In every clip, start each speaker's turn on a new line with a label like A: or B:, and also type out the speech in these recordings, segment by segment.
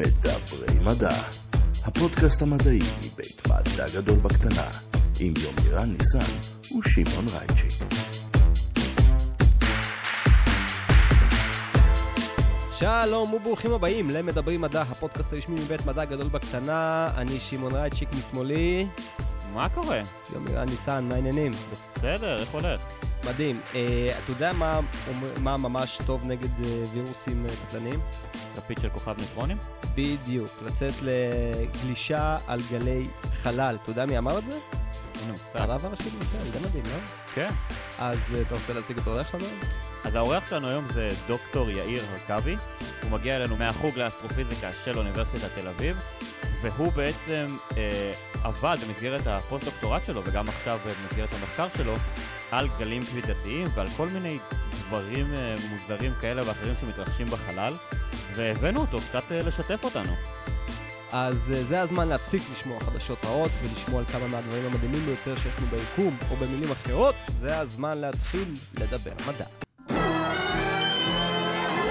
A: מדברי מדע, הפודקאסט המדעי מבית מדע גדול בקטנה, עם יומירן ניסן ושמעון רייצ'י.
B: שלום וברוכים הבאים למדברי מדע, הפודקאסט הרשמי מבית מדע גדול בקטנה. אני שמעון רייצ'יק משמאלי,
C: מה קורה?
B: יומירן ניסן, מה העניינים?
C: בסדר, איך הולך?
B: מדהים. אה, אתה יודע מה, מה ממש טוב נגד אה, וירוסים אה, קטלניים?
C: כפית של כוכב ניטרונים?
B: בדיוק, לצאת לגלישה על גלי חלל. אתה יודע מי אמר את זה?
C: אין מושג.
B: הרב הראשי לישראל, זה מדהים, לא?
C: כן.
B: אז אתה רוצה להציג את האורח שלנו?
C: אז האורח שלנו היום זה דוקטור יאיר הרכבי. הוא מגיע אלינו מהחוג לאסטרופיזיקה של אוניברסיטת תל אביב, והוא בעצם אה, עבד במסגרת הפוסט-דוקטורט שלו, וגם עכשיו במסגרת המחקר שלו, על גלים כבידתיים ועל כל מיני דברים אה, מוזרים כאלה ואחרים שמתרחשים בחלל, והבאנו אותו קצת אה, לשתף אותנו.
B: אז אה, זה הזמן להפסיק לשמוע חדשות רעות ולשמוע על כמה מהדברים המדהימים ביותר שיש לנו ביקום, או במילים אחרות, זה הזמן להתחיל לדבר מדע.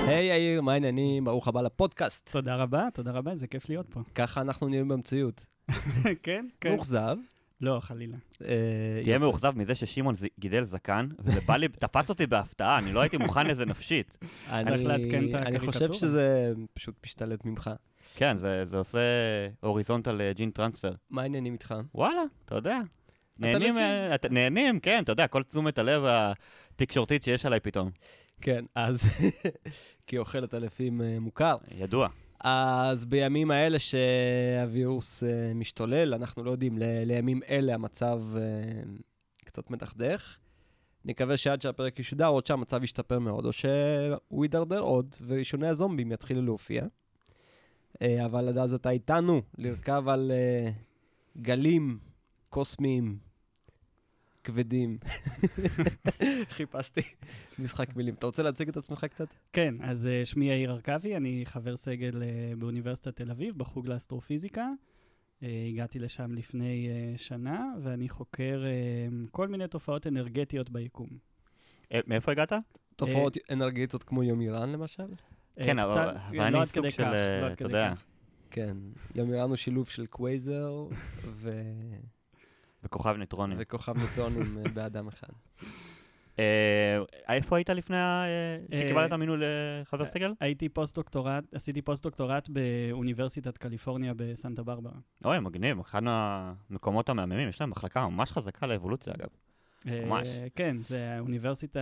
B: היי יאיר, מה העניינים? ברוך הבא לפודקאסט.
D: תודה רבה, תודה רבה, זה כיף להיות פה.
B: ככה אנחנו נראים במציאות.
D: כן, כן.
B: מאוכזב.
D: לא, חלילה.
B: אה,
C: תהיה. מאוכזב מזה ששמעון גידל זקן, וזה בא לי, תפס אותי בהפתעה, אני לא הייתי מוכן לזה נפשית.
B: אני-
D: צריך לעדכן את
B: אני חושב
D: הקריקטורה.
B: שזה פשוט משתלט ממך.
C: כן, זה, זה עושה הוריזונטל ג'ין טרנספר.
B: מה העניינים איתך?
C: וואלה, אתה יודע. נהנים, אה, נהנים, כן, אתה יודע, כל תשומת הלב התקשורתית שיש עליי פתאום.
B: כן, אז... כי אוכלת אלפים אה, מוכר.
C: ידוע.
B: אז בימים האלה שהווירוס אה, משתולל, אנחנו לא יודעים, ל- לימים אלה המצב אה, קצת מדכדך. נקווה שעד שהפרק ישודר, עוד שהמצב ישתפר מאוד, או שהוא יידרדר עוד, וראשוני הזומבים יתחילו להופיע. אה, אבל עד אז אתה איתנו, לרכב על גלים קוסמיים כבדים. חיפשתי משחק מילים. אתה רוצה להציג את עצמך קצת?
D: כן, אז אה, שמי יאיר הרכבי, אני חבר סגל אה, באוניברסיטת תל אביב, בחוג לאסטרופיזיקה. אה, הגעתי לשם לפני שנה, ואני חוקר כל מיני תופעות אנרגטיות ביקום.
C: מאיפה הגעת?
B: תופעות אנרגטיות כמו יומירן למשל?
D: אה,
C: כן, אבל
D: לא
C: אני
D: עד
C: סוג של,
D: כך, לא
C: אתה יודע.
B: כן, יומירן הוא שילוב של קווייזר ו...
C: בכוכב ניטרונים.
B: וכוכב ניטרונים אה, באדם אחד.
C: אה, איפה היית לפני אה, שקיבלת מינוי לחבר סגל?
D: הייתי פוסט-דוקטורט, עשיתי פוסט-דוקטורט באוניברסיטת קליפורניה בסנטה ברברה.
C: אוי, מגניב, אחד מהמקומות המהממים, יש להם מחלקה ממש חזקה לאבולוציה, אגב. ממש.
D: כן, זה אוניברסיטה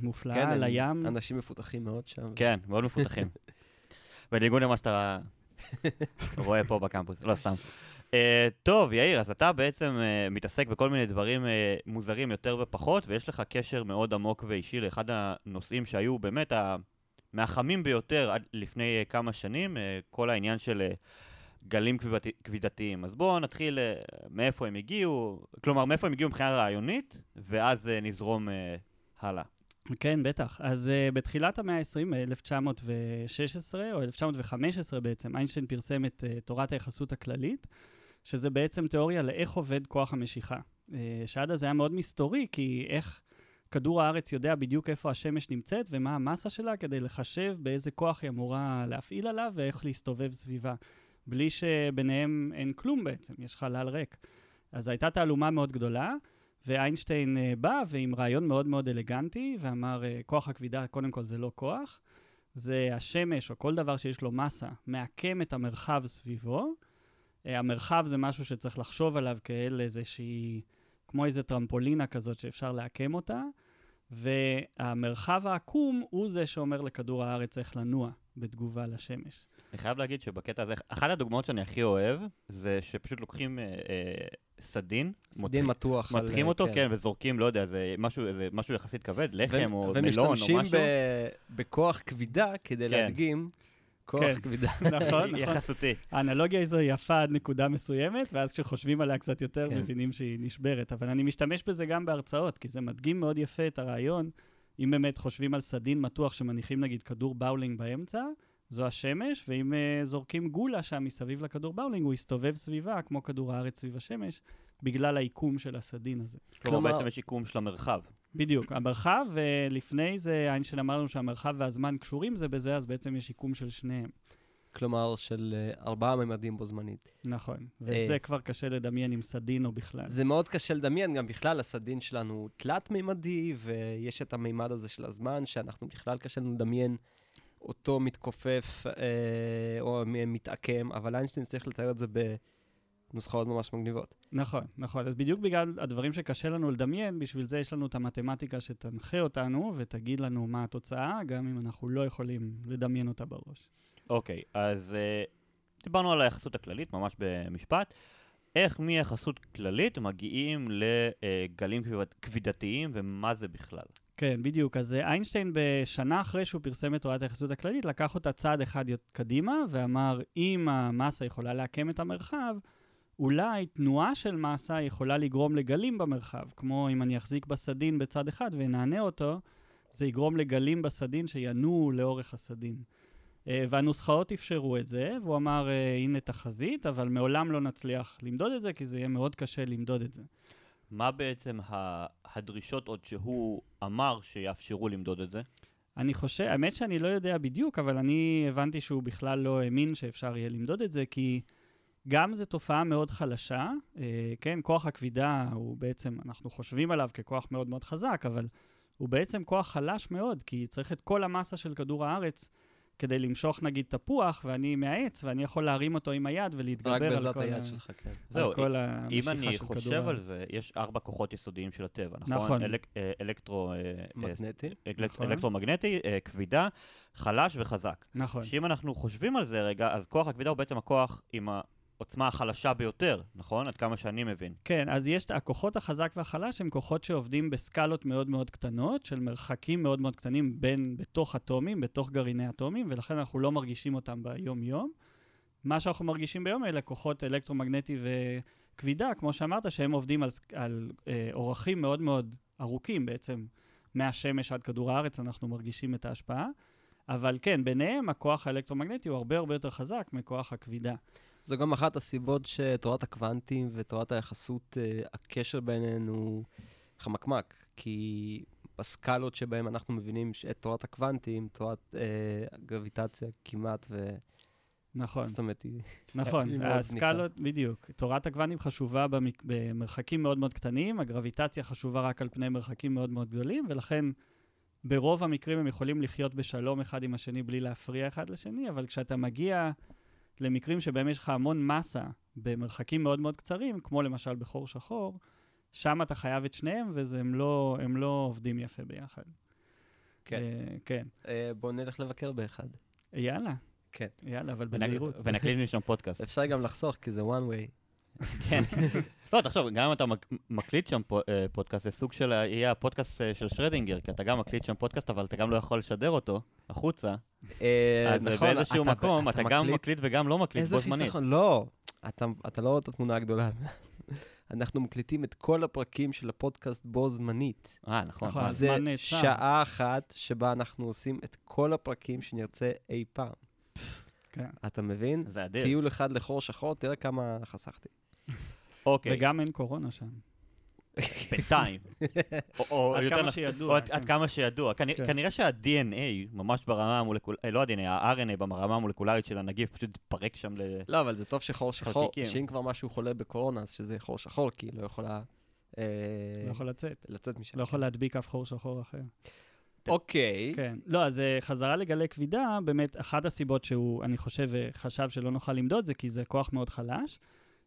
D: מופלאה
B: כן,
D: על הים.
B: אנשים מפותחים מאוד שם.
C: כן, מאוד מפותחים. בניגוד למה שאתה רואה פה בקמפוס, לא סתם. Uh, טוב, יאיר, אז אתה בעצם uh, מתעסק בכל מיני דברים uh, מוזרים יותר ופחות, ויש לך קשר מאוד עמוק ואישי לאחד הנושאים שהיו באמת מהחמים ביותר עד לפני uh, כמה שנים, uh, כל העניין של uh, גלים כבידתי- כבידתיים. אז בואו נתחיל uh, מאיפה הם הגיעו, כלומר, מאיפה הם הגיעו מבחינה רעיונית, ואז uh, נזרום uh, הלאה.
D: כן, בטח. אז uh, בתחילת המאה ה-20, 1916, או 1915 בעצם, איינשטיין פרסם את uh, תורת היחסות הכללית, שזה בעצם תיאוריה לאיך עובד כוח המשיכה. Uh, שעד אז היה מאוד מסתורי, כי איך כדור הארץ יודע בדיוק איפה השמש נמצאת ומה המסה שלה, כדי לחשב באיזה כוח היא אמורה להפעיל עליו ואיך להסתובב סביבה. בלי שביניהם אין כלום בעצם, יש חלל ריק. אז הייתה תעלומה מאוד גדולה. ואיינשטיין uh, בא ועם רעיון מאוד מאוד אלגנטי, ואמר, uh, כוח הכבידה, קודם כל זה לא כוח, זה השמש או כל דבר שיש לו מסה, מעקם את המרחב סביבו. Uh, המרחב זה משהו שצריך לחשוב עליו כאל איזושהי, כמו איזה טרמפולינה כזאת שאפשר לעקם אותה, והמרחב העקום הוא זה שאומר לכדור הארץ איך לנוע בתגובה לשמש.
C: אני חייב להגיד שבקטע הזה, אחת הדוגמאות שאני הכי אוהב, זה שפשוט לוקחים אה, אה, סדין,
B: סדין מתוח. על,
C: מותחים
B: אה,
C: אותו, כן, וזורקים, לא יודע, זה משהו, זה משהו יחסית כבד, לחם או מלון או
B: ומשתמשים
C: משהו.
B: ב- בכוח כבידה כדי
C: כן.
B: להדגים כוח
D: כן.
B: כבידה.
D: נכון, נכון.
C: יחסותי.
D: האנלוגיה הזו יפה עד נקודה מסוימת, ואז כשחושבים עליה קצת יותר,
B: כן.
D: מבינים שהיא נשברת. אבל אני משתמש בזה גם בהרצאות, כי זה מדגים מאוד יפה את הרעיון. אם באמת חושבים על סדין מתוח שמניחים נגיד כדור באולינג באמצע, זו השמש, ואם uh, זורקים גולה שם מסביב לכדור באולינג, הוא יסתובב סביבה, כמו כדור הארץ סביב השמש, בגלל העיקום של הסדין הזה.
C: כלומר,
B: כלומר-
C: בעצם יש עיקום של המרחב.
D: בדיוק, המרחב, ולפני זה איינשטיין אמר לנו שהמרחב והזמן קשורים זה בזה, אז בעצם יש עיקום של שניהם.
B: כלומר של אה, ארבעה ממדים בו זמנית.
D: נכון, וזה
B: אה.
D: כבר קשה לדמיין עם סדין או בכלל.
B: זה מאוד קשה לדמיין, גם בכלל הסדין שלנו הוא תלת-מימדי, ויש את המימד הזה של הזמן, שאנחנו בכלל קשה לנו לדמיין אותו מתכופף אה, או מתעקם, אבל איינשטיין צריך לתאר את זה בנוסחאות ממש מגניבות.
D: נכון, נכון. אז בדיוק בגלל הדברים שקשה לנו לדמיין, בשביל זה יש לנו את המתמטיקה שתנחה אותנו ותגיד לנו מה התוצאה, גם אם אנחנו לא יכולים לדמיין אותה בראש.
C: אוקיי, אז אה, דיברנו על היחסות הכללית, ממש במשפט. איך מיחסות כללית מגיעים לגלים כביד- כבידתיים, ומה זה בכלל?
D: כן, בדיוק. אז אה, איינשטיין, בשנה אחרי שהוא פרסם את תורת היחסות הכללית, לקח אותה צעד אחד קדימה, ואמר, אם המסה יכולה לעקם את המרחב, אולי תנועה של מסה יכולה לגרום לגלים במרחב. כמו אם אני אחזיק בסדין בצד אחד ונענה אותו, זה יגרום לגלים בסדין שינועו לאורך הסדין. אה, והנוסחאות אפשרו את זה, והוא אמר, אה, הנה תחזית, אבל מעולם לא נצליח למדוד את זה, כי זה יהיה מאוד קשה למדוד את זה.
C: מה בעצם הדרישות עוד שהוא אמר שיאפשרו למדוד את זה?
D: אני חושב, האמת שאני לא יודע בדיוק, אבל אני הבנתי שהוא בכלל לא האמין שאפשר יהיה למדוד את זה, כי גם זו תופעה מאוד חלשה, אה, כן, כוח הכבידה הוא בעצם, אנחנו חושבים עליו ככוח מאוד מאוד חזק, אבל הוא בעצם כוח חלש מאוד, כי צריך את כל המסה של כדור הארץ כדי למשוך נגיד תפוח, ואני מהעץ, ואני יכול להרים אותו עם היד ולהתגבר
B: רק
D: על
B: בעזרת
D: כל,
B: היד
D: ה...
B: שלך, כן.
C: זהו,
D: על כל
C: אם
D: המשיכה
C: אני
D: של כדור
C: חושב על. זה, יש ארבע כוחות יסודיים של הטבע, נכון?
D: נכון.
C: אלק, אה, אלקטרו, אה,
B: מגנטי.
C: אלק-
D: נכון.
C: אלקטרומגנטי, כבידה, חלש וחזק.
D: נכון.
C: שאם אנחנו חושבים על זה רגע, אז כוח הכבידה הוא בעצם הכוח עם העוצמה החלשה ביותר, נכון? עד כמה שאני מבין.
D: כן, אז יש, הכוחות החזק והחלש הם כוחות שעובדים בסקלות מאוד מאוד קטנות, של מרחקים מאוד מאוד קטנים בין, בתוך אטומים, בתוך גרעיני אטומים, ולכן אנחנו לא מרגישים אותם ביום-יום. מה שאנחנו מרגישים ביום אלה כוחות אלקטרומגנטי וכבידה, כמו שאמרת, שהם עובדים על, על אה, אורכים מאוד מאוד ארוכים בעצם, מהשמש עד כדור הארץ אנחנו מרגישים את ההשפעה. אבל כן, ביניהם הכוח האלקטרומגנטי הוא הרבה הרבה יותר חזק מכוח הכבידה.
B: זו גם אחת הסיבות שתורת הקוונטים ותורת היחסות, אה, הקשר ביניהן הוא חמקמק, כי בסקלות שבהן אנחנו מבינים את תורת הקוונטים, תורת אה, הגרביטציה כמעט, ו...
D: נכון.
B: זאת אומרת, היא...
D: נכון, הסקלות, בדיוק. תורת הקוונטים חשובה במק... במרחקים מאוד מאוד קטנים, הגרביטציה חשובה רק על פני מרחקים מאוד מאוד גדולים, ולכן ברוב המקרים הם יכולים לחיות בשלום אחד עם השני בלי להפריע אחד לשני, אבל כשאתה מגיע למקרים שבהם יש לך המון מסה במרחקים מאוד מאוד קצרים, כמו למשל בחור שחור, שם אתה חייב את שניהם, והם לא, הם לא עובדים יפה ביחד.
B: כן.
D: אה, כן.
B: אה, בואו נלך לבקר באחד.
D: יאללה.
B: כן.
D: יאללה, אבל בזהירות.
C: ונקליט משם פודקאסט.
B: אפשר גם לחסוך, כי זה one way.
C: כן. לא, תחשוב, גם אם אתה מק- מקליט שם אה, פודקאסט, זה סוג של, ה- יהיה הפודקאסט אה, של שרדינגר, כי אתה גם מקליט שם פודקאסט, אבל אתה גם לא יכול לשדר אותו החוצה.
B: אה,
C: אז
B: נכון,
C: באיזשהו
B: אתה-
C: מקום, אתה גם מקליט וגם לא מקליט
B: איזה
C: בו זמנית.
B: חיסכון? לא, אתה, לא רואה את התמונה הגדולה. אנחנו מקליטים את כל הפרקים של הפודקאסט בו זמנית.
C: אה, נכון.
D: נכון.
C: אה,
B: זה. שעה אחת שבה אנחנו עושים את כל הפרקים שנרצה אי פעם.
D: כן.
B: אתה מבין?
C: זה אדיר.
B: טיול אחד לחור שחור, תראה כמה חסכתי.
C: אוקיי,
D: וגם אין קורונה שם.
C: בינתיים. או- או
D: עד
C: יותר
D: כמה שידוע.
C: או עד-
D: כן.
C: כמה שידוע. כנראה-
D: כן.
C: שה-DNA, ממש ברמה המולקולרית, לא ה-DNA, ה-RNA ברמה המולקולרית של הנגיף, פשוט התפרק שם ל...
B: לא, אבל זה טוב שחור שחור. שאם כבר משהו חולה בקורונה, אז שזה חור שחור, כי היא לא יכולה אה,
D: לא יכול לצאת.
B: לצאת משם.
D: לא יכול להדביק אף חור שחור אחר.
B: אוקיי.
D: כן. לא, אז אה, חזרה לגלי כבידה, באמת, אחת הסיבות שהוא, אני חושב, אה, חשב שלא נוכל למדוד זה כי זה כוח מאוד חלש.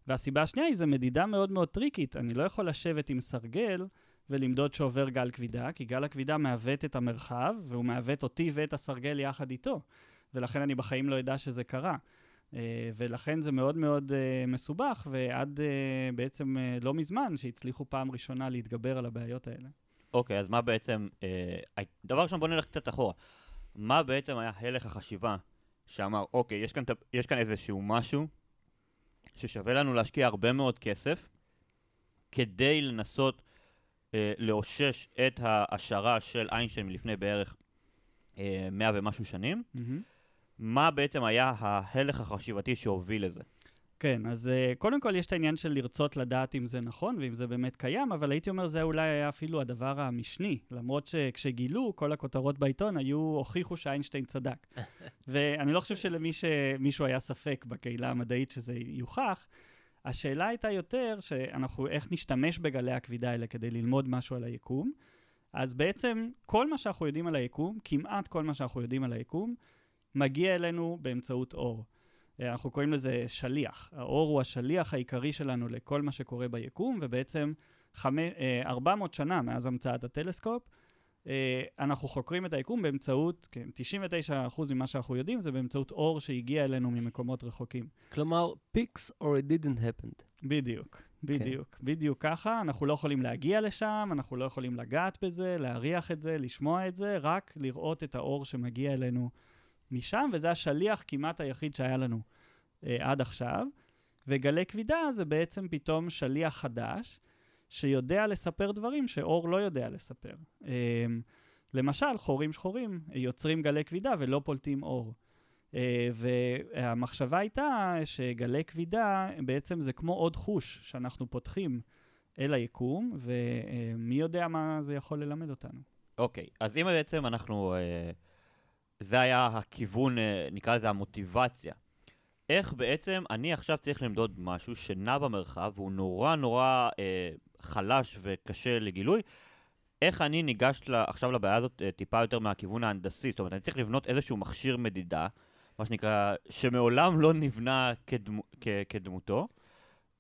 D: והסיבה השנייה היא, זו מדידה מאוד מאוד טריקית. אני לא יכול לשבת עם סרגל ולמדוד שעובר גל כבידה, כי גל הכבידה מעוות את המרחב, והוא מעוות אותי ואת הסרגל יחד איתו. ולכן אני בחיים לא אדע שזה קרה. אה, ולכן זה מאוד מאוד אה, מסובך, ועד אה, בעצם לא מזמן, שהצליחו פעם ראשונה להתגבר על הבעיות האלה.
C: אוקיי, אז מה בעצם... דבר ראשון, בוא נלך קצת אחורה. מה בעצם היה הלך החשיבה שאמר, אוקיי, יש כאן, ת- יש כאן איזשהו משהו ששווה לנו להשקיע הרבה מאוד כסף כדי לנסות אה, לאושש את ההשערה של איינשטיין מלפני בערך אה, מאה ומשהו שנים.
D: מהמם.
C: מה בעצם היה ההלך החשיבתי שהוביל לזה?
D: כן, אז uh, קודם כל יש את העניין של לרצות לדעת אם זה נכון ואם זה באמת קיים, אבל הייתי אומר זה אולי היה אפילו הדבר המשני, למרות שכשגילו, כל הכותרות בעיתון היו, הוכיחו שאיינשטיין צדק. ואני לא חושב שלמישהו היה ספק בקהילה המדעית שזה יוכח. השאלה הייתה יותר שאנחנו, איך נשתמש בגלי הכבידה האלה כדי ללמוד משהו על היקום. אז בעצם כל מה שאנחנו יודעים על היקום, כמעט כל מה שאנחנו יודעים על היקום, מגיע אלינו באמצעות אור. אנחנו קוראים לזה שליח. האור הוא השליח העיקרי שלנו לכל מה שקורה ביקום, ובעצם חמי, 400 שנה מאז המצאת הטלסקופ, אנחנו חוקרים את היקום באמצעות, כן, 99% ממה שאנחנו יודעים זה באמצעות אור שהגיע אלינו ממקומות רחוקים.
B: כלומר, peaks or it didn't happen.
D: בדיוק, בדיוק, okay. בדיוק ככה. אנחנו לא יכולים להגיע לשם, אנחנו לא יכולים לגעת בזה, להריח את זה, לשמוע את זה, רק לראות את האור שמגיע אלינו משם, וזה השליח כמעט היחיד שהיה לנו אה, עד עכשיו. וגלי כבידה זה בעצם פתאום שליח חדש, שיודע לספר דברים שאור לא יודע לספר. אה, למשל, חורים שחורים יוצרים גלי כבידה ולא פולטים אור. אה, והמחשבה הייתה שגלי כבידה בעצם זה כמו עוד חוש שאנחנו פותחים אל היקום, ומי יודע מה זה יכול ללמד אותנו.
C: אוקיי, okay, אז אם בעצם אנחנו... אה... זה היה הכיוון, אה, נקרא לזה המוטיבציה. איך בעצם אני עכשיו צריך למדוד משהו שנע במרחב והוא נורא נורא אה, חלש וקשה לגילוי, איך אני ניגש לה, עכשיו לבעיה הזאת אה, טיפה יותר מהכיוון ההנדסי, זאת אומרת, אני צריך לבנות איזשהו מכשיר מדידה, מה שנקרא, שמעולם לא נבנה כדמו, כ, כדמותו.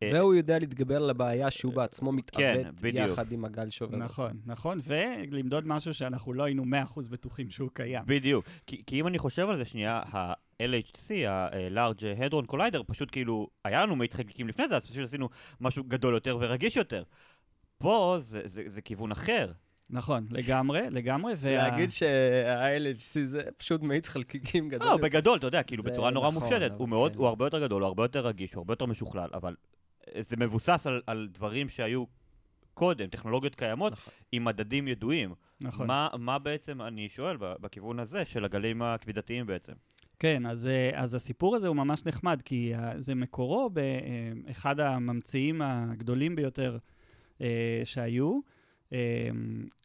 B: אה, והוא יודע להתגבר על הבעיה שהוא בעצמו מתעוות כן, יחד עם הגל שובר.
D: נכון, נכון, ולמדוד משהו שאנחנו לא היינו 100% בטוחים שהוא קיים.
C: בדיוק, כי, כי אם אני חושב על זה שנייה, ה-LHC, ה-Large Hadron Collider, פשוט כאילו, היה לנו מאית חלקיקים לפני זה, אז פשוט עשינו משהו גדול יותר ורגיש יותר. פה זה, זה, זה כיוון אחר.
D: נכון, לגמרי, לגמרי.
B: וה... להגיד שה-LHC זה פשוט מאיץ חלקיקים גדול.
C: לא, בגדול, אתה יודע, כאילו, בצורה נורא נכון, מופשטת. הוא מאוד, כן. הוא הרבה יותר גדול, הוא הרבה יותר רגיש, הוא הרבה יותר משוכלל, אבל זה מבוסס על, על דברים שהיו קודם, טכנולוגיות קיימות, נכון. עם מדדים ידועים. נכון. מה, מה בעצם, אני שואל, בכיוון הזה של הגלים הכבידתיים בעצם?
D: כן, אז, אה, אז הסיפור הזה הוא ממש נחמד, כי אה, זה מקורו באחד אה, הממציאים הגדולים ביותר שהיו,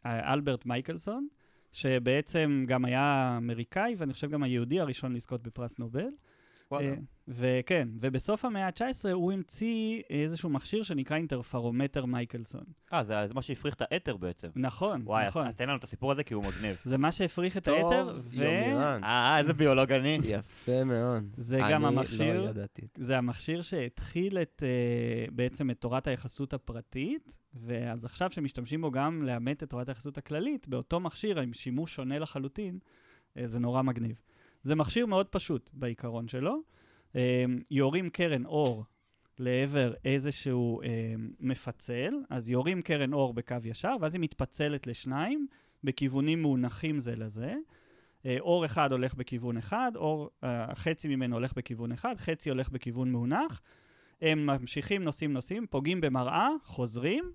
D: אלברט מייקלסון, שבעצם גם היה אמריקאי, ואני חושב גם היהודי הראשון לזכות בפרס נובל. וואלה. אה, וכן, ובסוף המאה ה-19 הוא המציא איזשהו מכשיר שנקרא אינטרפרומטר מייקלסון.
C: אה, זה, זה מה שהפריך את האתר בעצם.
D: נכון,
C: וואי,
D: נכון.
C: וואי, אז תן לנו את הסיפור הזה כי הוא מגניב.
D: זה מה שהפריך את האתר,
B: ו... טוב, יומירן.
C: אה, איזה ביולוג אני.
B: יפה מאוד.
D: זה גם המכשיר, לא ידעתי. זה המכשיר שהתחיל את, uh, בעצם את תורת היחסות הפרטית, ואז עכשיו שמשתמשים בו גם לאמת את תורת היחסות הכללית, באותו מכשיר עם שימוש שונה לחלוטין, uh, זה נורא מגניב. זה מכשיר מאוד פשוט בעיקרון שלו. Um, יורים קרן אור לעבר איזשהו um, מפצל, אז יורים קרן אור בקו ישר, ואז היא מתפצלת לשניים בכיוונים מאונחים זה לזה. Uh, אור אחד הולך בכיוון אחד, אור, uh, חצי ממנו הולך בכיוון אחד, חצי הולך בכיוון מאונח. הם ממשיכים, נוסעים, נוסעים, פוגעים במראה, חוזרים,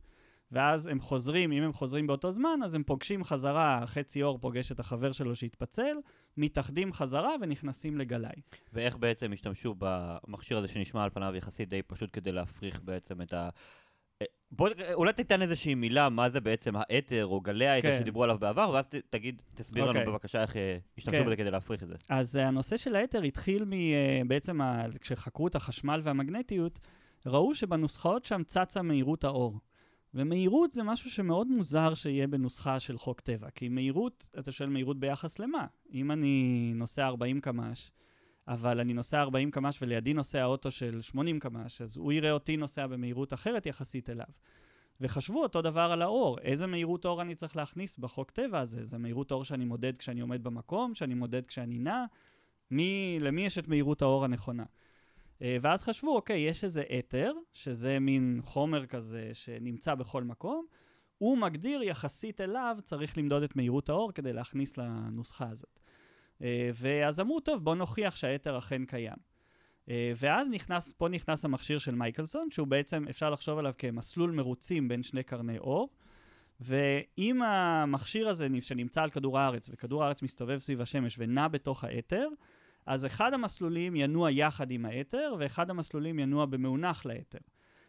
D: ואז הם חוזרים, אם הם חוזרים באותו זמן, אז הם פוגשים חזרה, חצי אור פוגש את החבר שלו שהתפצל, מתאחדים חזרה ונכנסים לגלאי.
C: ואיך בעצם השתמשו במכשיר הזה שנשמע על פניו יחסית די פשוט כדי להפריך בעצם את ה... אה, בוא, אולי תיתן איזושהי מילה מה זה בעצם האתר או גלי האתר כן. שדיברו עליו בעבר, ואז ת, תגיד, תסביר okay. לנו אוקיי. בבקשה איך אה, השתמשו כן. בזה כדי להפריך את זה.
D: אז uh, הנושא של האתר התחיל בעצם, uh, כשחקרו את החשמל והמגנטיות, ראו שבנוסחאות שם צצה מהירות האור. ומהירות זה משהו שמאוד מוזר שיהיה בנוסחה של חוק טבע, כי מהירות, אתה שואל מהירות ביחס למה? אם אני נוסע 40 קמ"ש, אבל אני נוסע 40 קמ"ש ולידי נוסע אוטו של 80 קמ"ש, אז הוא יראה אותי נוסע במהירות אחרת יחסית אליו. וחשבו אותו דבר על האור, איזה מהירות אור אני צריך להכניס בחוק טבע הזה? זה מהירות אור שאני מודד כשאני עומד במקום, שאני מודד כשאני נע? מי, למי יש את מהירות האור הנכונה? אה, ואז חשבו, אוקיי, יש איזה אתר, שזה מין חומר כזה שנמצא בכל מקום, הוא מגדיר יחסית אליו, צריך למדוד את מהירות האור כדי להכניס לנוסחה הזאת. אה, ואז אמרו, טוב, בואו נוכיח שהאתר אכן קיים. אה, ואז נכנס, פה נכנס המכשיר של מייקלסון, שהוא בעצם, אפשר לחשוב עליו כמסלול מרוצים בין שני קרני אור. ואם המכשיר הזה שנמצא על כדור הארץ, וכדור הארץ מסתובב סביב השמש ונע בתוך האתר, אז אחד המסלולים ינוע יחד עם האתר, ואחד המסלולים ינוע במאונח לאתר.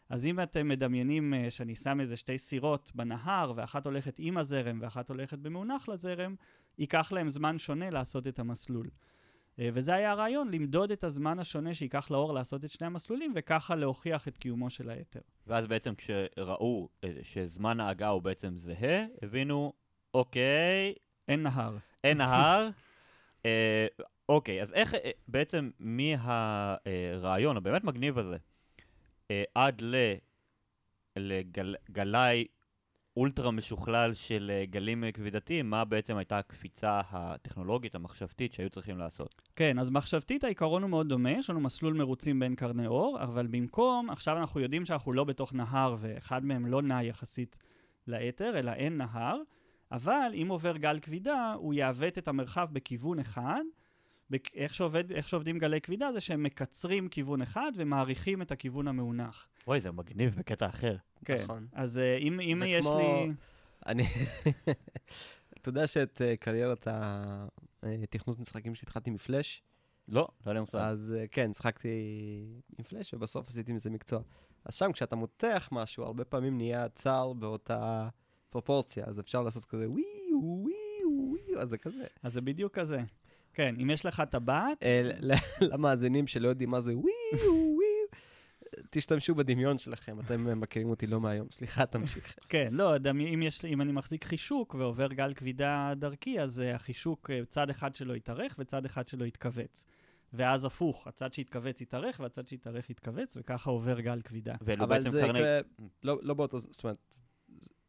D: אז אם אתם מדמיינים אה, שאני שם איזה שתי סירות בנהר, ואחת הולכת עם הזרם ואחת הולכת במאונח לזרם, ייקח להם זמן שונה לעשות את המסלול. אה, וזה היה הרעיון, למדוד את הזמן השונה שייקח לאור לעשות את שני המסלולים, וככה להוכיח את קיומו של האתר.
C: ואז בעצם כשראו אה, שזמן ההגה הוא בעצם זהה, הבינו, אוקיי,
D: אין נהר.
C: אין נהר. אה, אוקיי, אז איך אה, בעצם מהרעיון הבאמת מגניב הזה, אה, עד לגלאי אולטרה משוכלל של אה, גלים כבידתיים, מה בעצם הייתה הקפיצה הטכנולוגית, המחשבתית, שהיו צריכים לעשות?
D: כן, אז מחשבתית העיקרון הוא מאוד דומה, יש לנו מסלול מרוצים בין קרני אור, אבל במקום, עכשיו אנחנו יודעים שאנחנו לא בתוך נהר ואחד מהם לא נע יחסית לאתר, אלא אין נהר, אבל אם עובר גל כבידה, הוא יעוות את המרחב בכיוון אחד. איך, שעובד, איך שעובדים גלי כבידה זה שהם מקצרים כיוון אחד ומאריכים את הכיוון המאונח.
C: אוי, זה מגניב בקטע אחר.
D: כן.
B: נכון.
D: אז אה, אם, אם יש
B: כמו-
D: לי...
B: אני... אתה יודע שאת אה, קריירת התכנות משחקים שהתחלתי מפלאש,
C: לא, לא יודע מושג.
B: אז אה, כן, שחקתי עם פלאש ובסוף עשיתי מזה מקצוע. אז שם כשאתה מותח משהו, הרבה פעמים נהיה צר באותה פרופורציה, אז אפשר לעשות כזה וואי וואי וואי, אז זה כזה.
D: אז זה בדיוק כזה. כן, אם יש לך טבעת,
B: אה, למאזינים שלא יודעים מה זה וואי וואי, תשתמשו בדמיון שלכם, אתם אה, מכירים אותי לא מהיום. סליחה, תמשיך.
D: כן, לא, אם, יש, אם אני מחזיק חישוק ועובר גל כבידה דרכי, אז uh, החישוק, uh, צד אחד שלו יתארך וצד אחד שלו יתכווץ. ואז הפוך, הצד שיתכווץ יתארך והצד שיתארך יתכווץ, וככה עובר גל כבידה.
B: אבל זה
C: קרני...
B: יקרה לא לא באותו, זאת אומרת,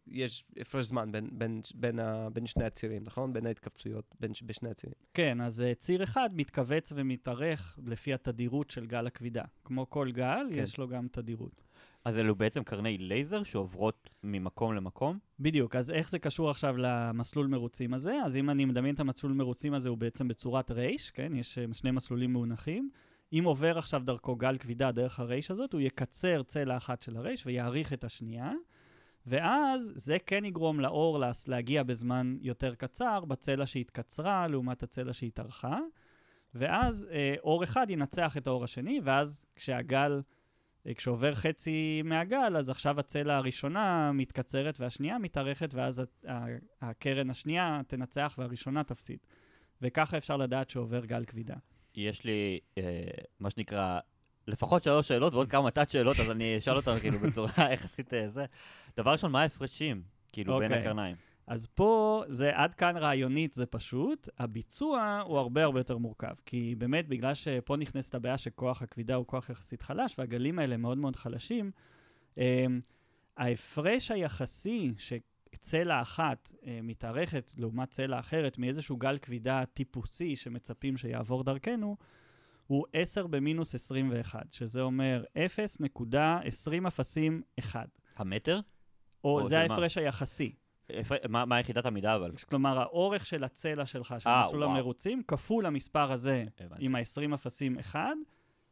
B: יש הפרש זמן בין- בין- בין ה- בין שני הצירים, נכון? בין ההתכווצויות בין ש- בשני הצירים.
D: כן, אז uh, ציר אחד מתכווץ ומתארך לפי התדירות של גל הכבידה. כמו כל גל,
B: כן.
D: יש לו גם תדירות.
C: אז אלו בעצם קרני לייזר שעוברות ממקום למקום?
D: בדיוק, אז איך זה קשור עכשיו למסלול מרוצים הזה? אז אם אני מדמיין את המסלול מרוצים הזה, הוא בעצם בצורת רייש, כן? יש אה, שני מסלולים מאונחים. אם עובר עכשיו דרכו גל כבידה דרך הרייש הזאת, הוא יקצר צלע אחת של הרייש ויאריך את השנייה, ואז זה כן יגרום לאור להגיע בזמן יותר קצר בצלע שהתקצרה לעומת הצלע שהתארכה, ואז אה, אור אחד ינצח את האור השני, ואז כשהגל... אה, כשעובר חצי מהגל, אז עכשיו הצלע הראשונה מתקצרת והשנייה מתארכת, ואז ה- ה- הקרן השנייה תנצח והראשונה תפסיד. וככה אפשר לדעת שעובר גל כבידה.
C: יש לי, אה, מה שנקרא, לפחות שלוש שאלות ועוד כמה תת שאלות, אז אני אשאל אותן כאילו בצורה יחסית אה, זה. דבר ראשון, מה ההפרשים, כאילו, בין
D: אוקיי.
C: הקרניים?
D: אז פה, זה עד כאן רעיונית זה פשוט, הביצוע הוא הרבה הרבה יותר מורכב. כי באמת, בגלל שפה נכנסת הבעיה שכוח הכבידה הוא כוח יחסית חלש, והגלים האלה מאוד מאוד חלשים, אמ, ההפרש היחסי שצלע אחת אה, מתארכת לעומת צלע אחרת מאיזשהו גל כבידה טיפוסי שמצפים שיעבור דרכנו, הוא 10 במינוס 21, שזה אומר 0.20 אפסים 1.
C: המטר?
D: או
C: או
D: זה
C: של מה?
D: ההפרש היחסי.
C: מה מה יחידת המידה אבל?
D: כלומר, האורך של הצלע שלך, של
C: אה,
D: מסלול. המרוצים, כפול המספר הזה
C: הבנתי.
D: עם ה-20 אפסים 1,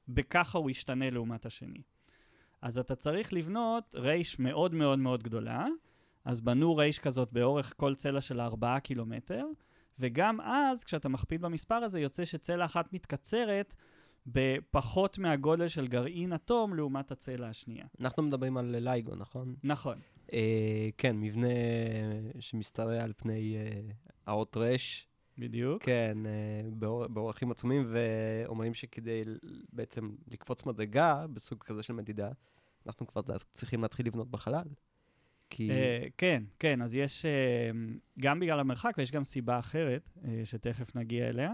D: בככה הוא ישתנה לעומת השני. אז אתה צריך לבנות רייש מאוד מאוד מאוד גדולה, אז בנו רייש כזאת באורך כל צלע של 4 קילומטר, וגם אז, כשאתה מכפיל במספר הזה, יוצא שצלע אחת מתקצרת בפחות מהגודל של גרעין אטום לעומת הצלע השנייה.
B: אנחנו מדברים על לייגו, נכון?
D: נכון.
B: אה, כן, מבנה שמשתרע על פני אה, האות רש,
D: בדיוק.
B: כן, אה, באור- באורכים עצומים, ואומרים שכדי בעצם לקפוץ מדרגה בסוג כזה של מדידה, אנחנו כבר צריכים להתחיל לבנות בחלל. כי...
D: אה, כן, כן, אז יש, אה, גם בגלל המרחק, ויש גם סיבה אחרת, אה, שתכף נגיע אליה.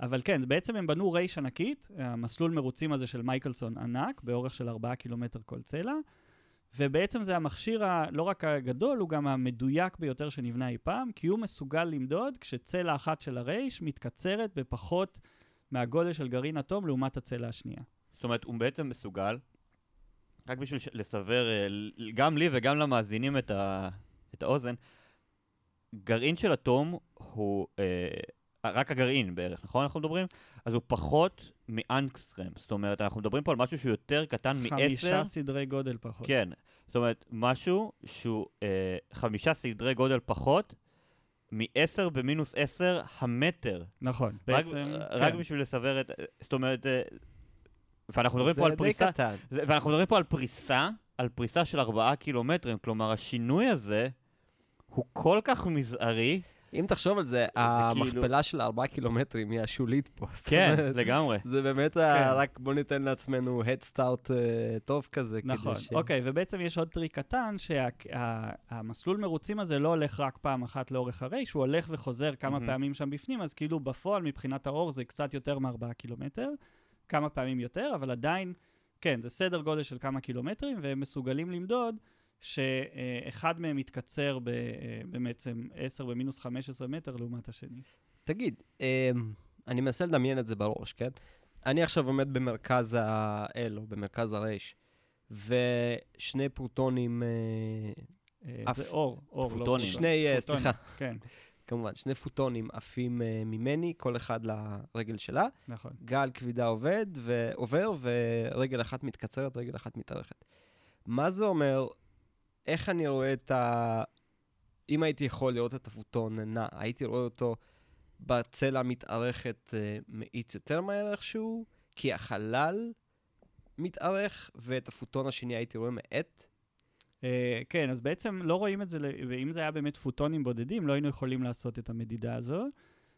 D: אבל כן, בעצם הם בנו רייש ענקית, המסלול מרוצים הזה של מייקלסון ענק, באורך של 4 קילומטר כל צלע, ובעצם זה המכשיר ה- לא רק הגדול, הוא גם המדויק ביותר שנבנה אי פעם, כי הוא מסוגל למדוד כשצלע אחת של הרייש מתקצרת בפחות מהגודל של גרעין אטום לעומת הצלע השנייה.
C: זאת אומרת, הוא בעצם מסוגל, רק בשביל לסבר אה, גם לי וגם למאזינים את, ה, את האוזן, גרעין של אטום הוא, אה, רק הגרעין בערך, נכון אנחנו מדברים? אז הוא פחות מאנקסטרם, זאת אומרת, אנחנו מדברים פה על משהו שהוא יותר קטן מעשר.
D: חמישה סדרי גודל פחות.
C: כן, זאת אומרת, משהו שהוא אה, חמישה סדרי גודל פחות מ-10 במינוס 10 המטר.
D: נכון,
C: רק,
D: בעצם...
C: רק
D: כן.
C: בשביל לסבר את... זאת אומרת, אה, ואנחנו מדברים פה על
B: זה
C: פריסה,
B: קטן.
C: זה, ואנחנו מדברים פה על פריסה, על פריסה של 4 קילומטרים, כלומר השינוי הזה הוא כל כך מזערי,
B: אם תחשוב על זה,
C: כאילו-
B: המכפלה של 4 קילומטרים היא השולית פה.
C: כן, לגמרי.
B: זה באמת ה- רק בוא ניתן לעצמנו Head Start אה, טוב כזה.
D: נכון,
B: ש-
D: אוקיי, ובעצם יש עוד טריק קטן, שהמסלול מרוצים הזה לא הולך רק פעם אחת לאורך הרייש, הוא הולך וחוזר כמה
C: מהמם.
D: פעמים שם בפנים, אז כאילו בפועל מבחינת האור זה קצת יותר מ-4 קילומטר, כמה פעמים יותר, אבל עדיין, כן, זה סדר גודל של כמה קילומטרים, והם מסוגלים למדוד שאחד מהם מתקצר ב- אה, בעצם 10 במינוס 15 מטר לעומת השני.
B: תגיד, אה, אני מנסה לדמיין את זה בראש, כן? אני עכשיו עומד במרכז ה-L, או במרכז הרייש, ושני פרוטונים, אה,
D: אה,
B: אף-
D: זה אור, אור, לא
C: פוטונים.
D: פרוטון.
B: שני,
D: פוטונים,
B: סליחה,
D: כן,
B: כמובן, שני פוטונים עפים אה, ממני, כל אחד לרגל שלה.
D: נכון.
B: גל כבידה עובד ועובר, ורגל אחת מתקצרת, רגל אחת מתארכת. מה זה אומר? איך אני רואה את ה... אם הייתי יכול לראות את הפוטון נע, הייתי רואה אותו בצלע המתארכת אה, מאיץ יותר מהר איכשהו, כי החלל מתארך, ואת הפוטון השני הייתי רואה מאט.
D: Uh, כן, אז בעצם לא רואים את זה, ואם זה היה באמת פוטונים בודדים, לא היינו יכולים לעשות את המדידה הזו.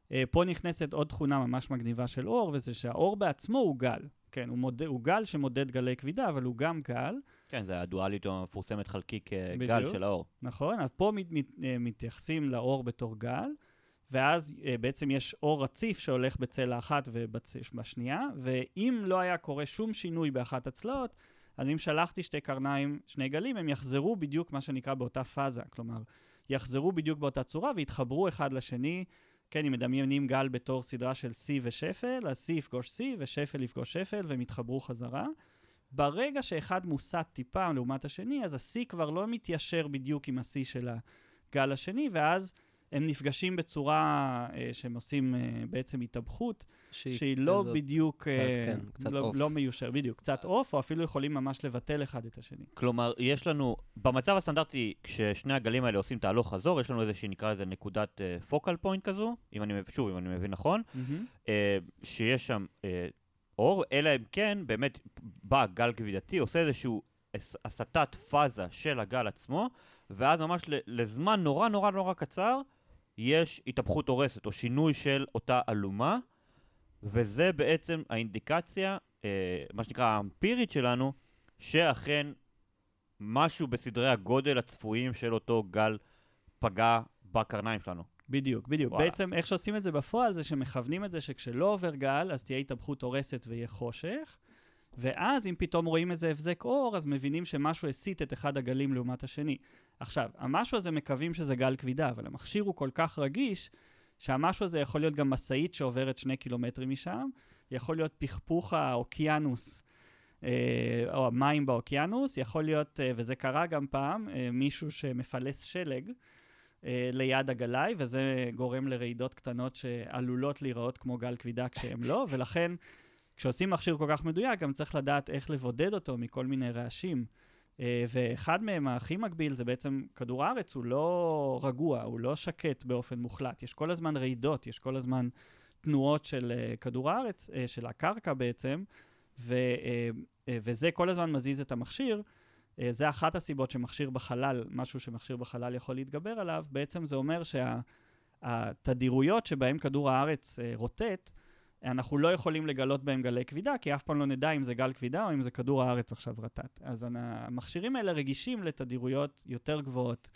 D: Uh, פה נכנסת עוד תכונה ממש מגניבה של אור, וזה שהאור בעצמו הוא גל. כן, הוא, מודד, הוא גל שמודד גלי כבידה, אבל הוא גם גל,
C: כן, זה הדואליות המפורסמת חלקיק אה, גל
D: בדיוק.
C: של האור.
D: נכון? אז פה מת, מת, אה, מתייחסים לאור בתור גל, ואז uh, בעצם יש אור רציף שהולך בצלע אחת ובשנייה, ואם לא היה קורה שום שינוי באחת הצלעות, אז אם שלחתי שתי קרניים, שני גלים, הם יחזרו בדיוק מה שנקרא באותה פאזה. כלומר, יחזרו בדיוק באותה צורה ויתחברו אחד לשני. כן, אם מדמיינים גל בתור סדרה של C ושפל, אז C יפגוש C ושפל יפגוש שפל והם יתחברו חזרה. ברגע שאחד מוסט טיפה לעומת השני, אז ה-C כבר לא מתיישר בדיוק עם ה-C של הגל השני, ואז הם נפגשים בצורה אה, שהם עושים אה, בעצם התאבכות, שהיא לא
B: כזאת-
D: בדיוק, אה,
B: כן, קצת
D: לא. לא מיושר, בדיוק, קצת אוף, או אפילו יכולים ממש לבטל אחד את השני.
C: כלומר, יש לנו, במצב הסטנדרטי, כששני הגלים האלה עושים תהלוך חזור, יש לנו איזה שנקרא לזה נקודת פוקל פוינט כזו, אם אני, שוב, אם אני מבין נכון, אה, שיש שם אה, אור, אלא אם כן, באמת, בא גל כבידתי, עושה איזשהו הס- הסטת פאזה של הגל עצמו, ואז ממש לזמן נורא נורא נורא קצר, יש התהפכות הורסת, או שינוי של אותה אלומה, וזה בעצם האינדיקציה, אה, מה שנקרא האמפירית שלנו, שאכן משהו בסדרי הגודל הצפויים של אותו גל פגע בקרניים שלנו.
D: בדיוק, בדיוק.
C: וואלה.
D: בעצם איך שעושים את זה בפועל זה שמכוונים את זה שכשלא עובר גל, אז תהיה התהפכות הורסת ויהיה חושך, ואז אם פתאום רואים איזה הבזק אור, אז מבינים שמשהו הסיט את אחד הגלים לעומת השני. עכשיו, המשהו הזה מקווים שזה גל כבידה, אבל המכשיר הוא כל כך רגיש, שהמשהו הזה יכול להיות גם משאית שעוברת שני קילומטרים משם, יכול להיות פכפוך האוקיינוס. אה, או המים באוקיינוס, יכול להיות, אה, וזה קרה גם פעם, אה, מישהו שמפלס שלג, ליד הגלאי, וזה גורם לרעידות קטנות שעלולות להיראות כמו גל כבידה כשהם לא, ולכן כשעושים מכשיר כל כך מדויק, גם צריך לדעת איך לבודד אותו מכל מיני רעשים. אה, ואחד מהם, הכי מקביל, זה בעצם כדור הארץ, הוא לא רגוע, הוא לא שקט באופן מוחלט. יש כל הזמן רעידות, יש כל הזמן תנועות של אה, כדור הארץ, אה, של הקרקע בעצם, ו, וזה כל הזמן מזיז את המכשיר. זה אחת הסיבות שמכשיר בחלל, משהו שמכשיר בחלל יכול להתגבר עליו, בעצם זה אומר שהתדירויות שבהן כדור הארץ רוטט, אנחנו לא יכולים לגלות בהם גלי כבידה, כי אף פעם לא נדע אם זה גל כבידה או אם זה כדור הארץ עכשיו רטט. אז המכשירים האלה רגישים לתדירויות יותר גבוהות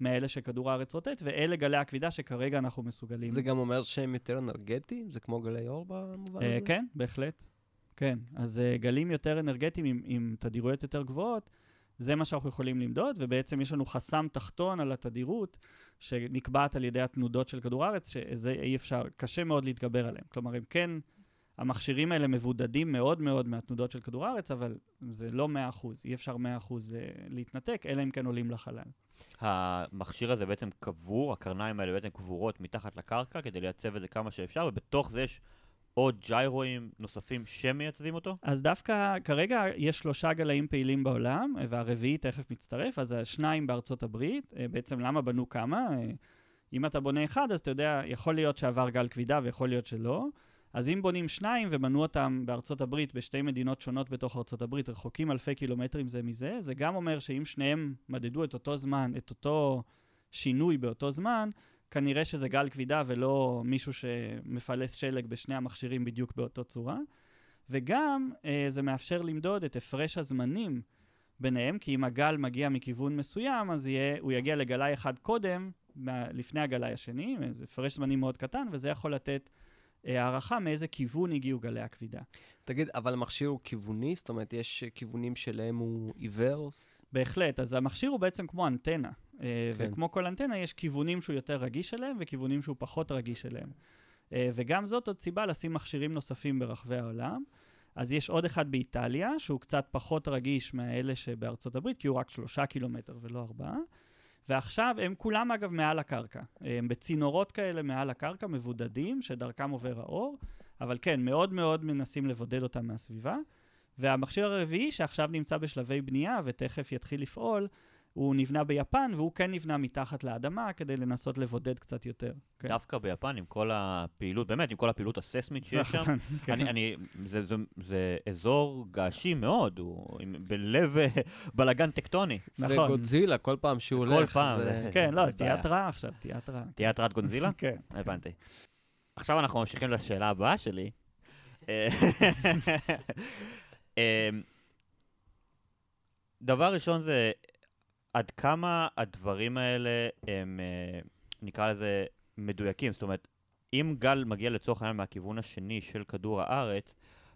D: מאלה שכדור הארץ רוטט, ואלה גלי הכבידה שכרגע אנחנו מסוגלים.
B: זה גם אומר שהם יותר אנרגטיים? זה כמו גלי אור במובן
D: אה,
B: הזה?
D: כן, בהחלט. כן. אז uh, גלים יותר אנרגטיים עם, עם תדירויות יותר גבוהות, זה מה שאנחנו יכולים למדוד, ובעצם יש לנו חסם תחתון על התדירות, שנקבעת על ידי התנודות של כדור הארץ, שזה אי אפשר, קשה מאוד להתגבר עליהם. כלומר, הם כן, המכשירים האלה מבודדים מאוד מאוד מהתנודות של כדור הארץ, אבל זה לא 100%, אי אפשר 100% אה, להתנתק, אלא אם כן עולים לחלל.
C: המכשיר הזה בעצם קבור, הקרניים האלה בעצם קבורות מתחת לקרקע כדי לייצב את זה כמה שאפשר, ובתוך זה יש עוד ג'יירואים נוספים שמייצבים אותו?
D: אז דווקא כרגע יש שלושה גלאים פעילים בעולם, והרביעי תכף מצטרף, אז השניים בארצות הברית. אה, בעצם למה בנו כמה? אה, אם אתה בונה אחד, אז אתה יודע, יכול להיות שעבר גל כבידה ויכול להיות שלא. אז אם בונים שניים ובנו אותם בארצות הברית, בשתי מדינות שונות בתוך ארצות הברית, רחוקים אלפי קילומטרים זה מזה, זה גם אומר שאם שניהם מדדו את אותו זמן, את אותו שינוי באותו זמן, כנראה שזה גל כבידה ולא מישהו שמפלס שלג בשני המכשירים בדיוק באותו צורה. וגם אה, זה מאפשר למדוד את הפרש הזמנים ביניהם, כי אם הגל מגיע מכיוון מסוים, אז יהיה, הוא יגיע לגלאי אחד קודם, לפני הגלאי השני, זה הפרש זמנים מאוד קטן, וזה יכול לתת אה, הערכה מאיזה כיוון הגיעו גלי הכבידה.
B: תגיד, אבל המכשיר הוא כיווני? זאת אומרת, יש כיוונים שלהם הוא עיוור?
D: בהחלט, אז המכשיר הוא בעצם כמו אנטנה. אה, כן. וכמו כל אנטנה, יש כיוונים שהוא יותר רגיש אליהם וכיוונים שהוא פחות רגיש אליהם. אה, וגם זאת עוד סיבה לשים מכשירים נוספים ברחבי העולם. אז יש עוד אחד באיטליה, שהוא קצת פחות רגיש מהאלה שבארצות הברית, כי הוא רק שלושה קילומטר ולא ארבעה. ועכשיו הם כולם אגב מעל הקרקע. הם בצינורות כאלה מעל הקרקע, מבודדים, שדרכם עובר האור, אבל כן, מאוד מאוד מנסים לבודד אותם מהסביבה. והמכשיר הרביעי, שעכשיו נמצא בשלבי בנייה ותכף יתחיל לפעול, הוא נבנה ביפן, והוא כן נבנה מתחת לאדמה כדי לנסות לבודד קצת יותר. כן.
C: דווקא ביפן, עם כל הפעילות, באמת, עם כל הפעילות הססמית שיש שם, כן. אני, אני, זה, זה, זה אזור געשי מאוד, הוא עם, בלב בלאגן טקטוני.
B: נכון. וגודזילה, כל פעם שהוא הולך.
C: כל פעם.
D: זה... כן, לא, אז תהיה התראה עכשיו, תהיה התראה.
C: תהיה התראת גונזילה?
D: כן.
C: הבנתי. עכשיו אנחנו ממשיכים לשאלה הבאה שלי. אה, דבר ראשון זה עד כמה הדברים האלה הם, אה, נקרא לזה, מדויקים. זאת אומרת, אם גל מגיע לצורך העניין מהכיוון השני של כדור הארץ,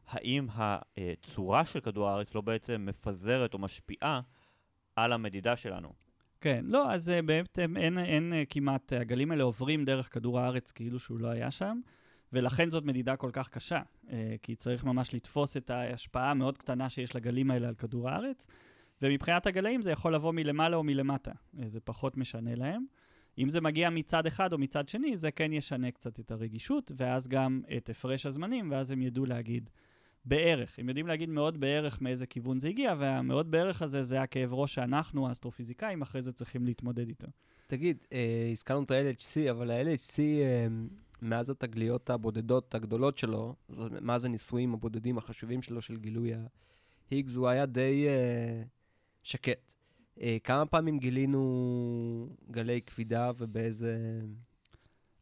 C: האם הצורה של כדור הארץ לא בעצם מפזרת או משפיעה על המדידה שלנו?
D: כן, לא, אז אה, בעצם אין, אין אה, כמעט, הגלים האלה עוברים דרך כדור הארץ כאילו שהוא לא היה שם, ולכן זאת מדידה כל כך קשה, כי צריך ממש לתפוס את ההשפעה המאוד קטנה שיש לגלים האלה על כדור הארץ. ומבחינת הגלאים זה יכול לבוא מלמעלה או מלמטה, זה פחות משנה להם. אם זה מגיע מצד אחד או מצד שני, זה כן ישנה קצת את הרגישות, ואז גם את הפרש הזמנים, ואז הם ידעו להגיד בערך. הם יודעים להגיד מאוד בערך מאיזה כיוון זה הגיע, והמאוד בערך הזה זה הכאב ראש שאנחנו, האסטרופיזיקאים, אחרי זה צריכים להתמודד איתו.
B: תגיד, אה, הזכרנו את ה-LHC, אבל ה-LHC, אה, מאז התגליות הבודדות הגדולות שלו, מאז הניסויים הבודדים החשובים שלו של גילוי ה-Higgs, הוא היה די... אה, שקט. אה, כמה פעמים גילינו גלי כבידה ובאיזה...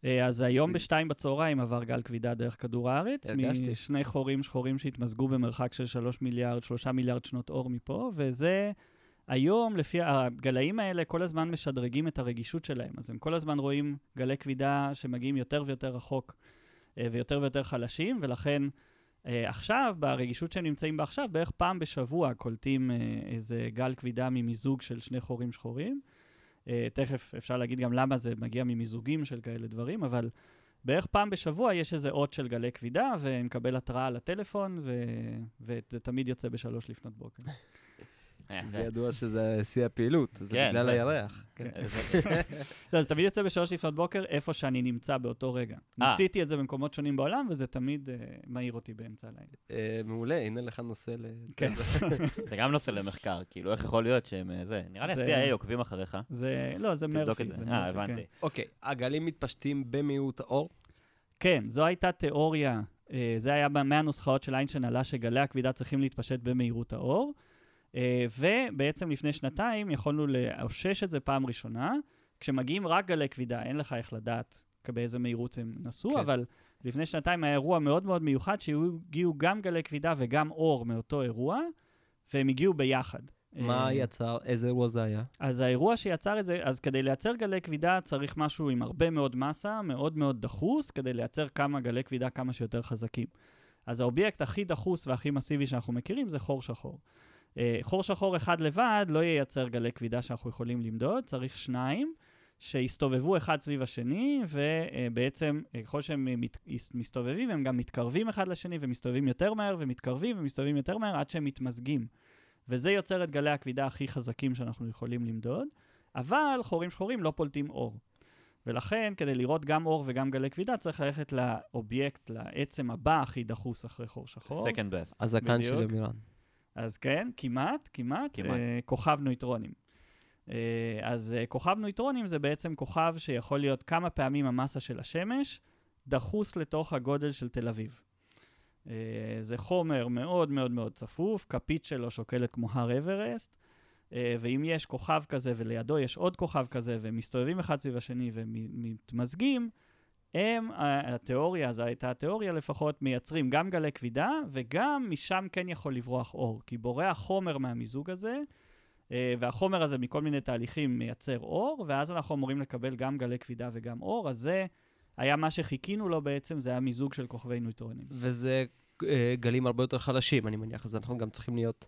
D: אה, אז היום בשתיים בצהריים עבר גל כבידה דרך כדור הארץ,
B: הרגשתי.
D: משני חורים שחורים שהתמזגו במרחק של שלוש מיליארד, שלושה מיליארד שנות אור מפה, וזה היום, לפי הגלאים האלה, כל הזמן משדרגים את הרגישות שלהם. אז הם כל הזמן רואים גלי כבידה שמגיעים יותר ויותר רחוק אה, ויותר ויותר חלשים, ולכן Uh, עכשיו, ברגישות שהם נמצאים בה עכשיו, בערך פעם בשבוע קולטים uh, איזה גל כבידה ממיזוג של שני חורים שחורים. תכף אפשר להגיד גם למה זה מגיע ממיזוגים של כאלה דברים, אבל בערך פעם בשבוע יש איזה אות של גלי כבידה, ומקבל התראה לטלפון, ו... וזה תמיד יוצא בשלוש לפנות בוקר.
B: אה, זה ידוע שזה שיא הפעילות, זה כן, בגלל הירח. כן.
D: לא, זה תמיד יוצא בשלוש לפנות בוקר, איפה שאני נמצא באותו רגע. אה. ניסיתי את זה במקומות שונים בעולם, וזה תמיד אה, מעיר אותי באמצע הלילה.
B: מעולה, הנה לך נושא ל...
D: כן.
C: זה גם נושא למחקר, כאילו, איך יכול להיות שהם... זה, נראה לי ה-CIA עוקבים אחריך.
D: זה, לא, זה מרפי.
C: אה, הבנתי. כן.
B: אוקיי, הגלים מתפשטים במהירות האור?
D: כן, זו הייתה תיאוריה, זה היה מהנוסחאות של איינשטיין עלה שגלי הכבידה צריכים להתפשט במהירות האור. אה, ובעצם לפני שנתיים יכולנו לאושש את זה פעם ראשונה, כשמגיעים רק גלי כבידה, אין לך איך לדעת באיזה מהירות הם נסעו, כן. אבל לפני שנתיים היה אירוע מאוד מאוד מיוחד, שהגיעו גם גלי כבידה וגם אור מאותו אירוע, והם הגיעו ביחד.
B: מה אה, יצר, איזה אירוע זה היה?
D: אז האירוע שיצר את זה, אז כדי לייצר גלי כבידה צריך משהו עם הרבה מאוד מסה, מאוד מאוד דחוס, כדי לייצר כמה גלי כבידה כמה שיותר חזקים. אז האובייקט הכי דחוס והכי מסיבי שאנחנו מכירים זה חור שחור. אה, חור שחור אחד לבד לא ייצר גלי כבידה שאנחנו יכולים למדוד, צריך שניים שיסתובבו אחד סביב השני, ובעצם אה, ככל שהם מסתובבים, הם גם מתקרבים אחד לשני, ומסתובבים יותר מהר, ומתקרבים, ומסתובבים יותר מהר, עד שהם מתמזגים. וזה יוצר את גלי הכבידה הכי חזקים שאנחנו יכולים למדוד, אבל חורים שחורים לא פולטים אור. ולכן, כדי לראות גם אור וגם גלי כבידה, צריך ללכת לאובייקט, לעצם הבא הכי דחוס אחרי חור שחור.
C: Second best.
B: הזקן של אמירן.
D: אז כן, כמעט, כמעט, כמעט. Uh, כוכב נויטרונים. Uh, אה, אז אה, כוכב נויטרונים זה בעצם כוכב שיכול להיות כמה פעמים המסה של השמש, דחוס לתוך הגודל של תל אביב. אה, זה חומר מאוד מאוד מאוד צפוף, כפית שלו שוקלת כמו הר אברסט, אה, ואם יש כוכב כזה ולידו יש עוד כוכב כזה, והם מסתובבים אחד סביב השני ומתמזגים, הם, התיאוריה, זו הייתה התיאוריה לפחות, מייצרים גם גלי כבידה, וגם משם כן יכול לברוח אור. כי בורח חומר מהמיזוג הזה, אה, והחומר הזה מכל מיני תהליכים מייצר אור, ואז אנחנו אמורים לקבל גם גלי כבידה וגם אור, אז זה היה מה שחיכינו לו בעצם, זה היה מיזוג של כוכבי נויטרונים.
B: וזה אה, גלים הרבה יותר חלשים, אני מניח, אז אנחנו גם צריכים להיות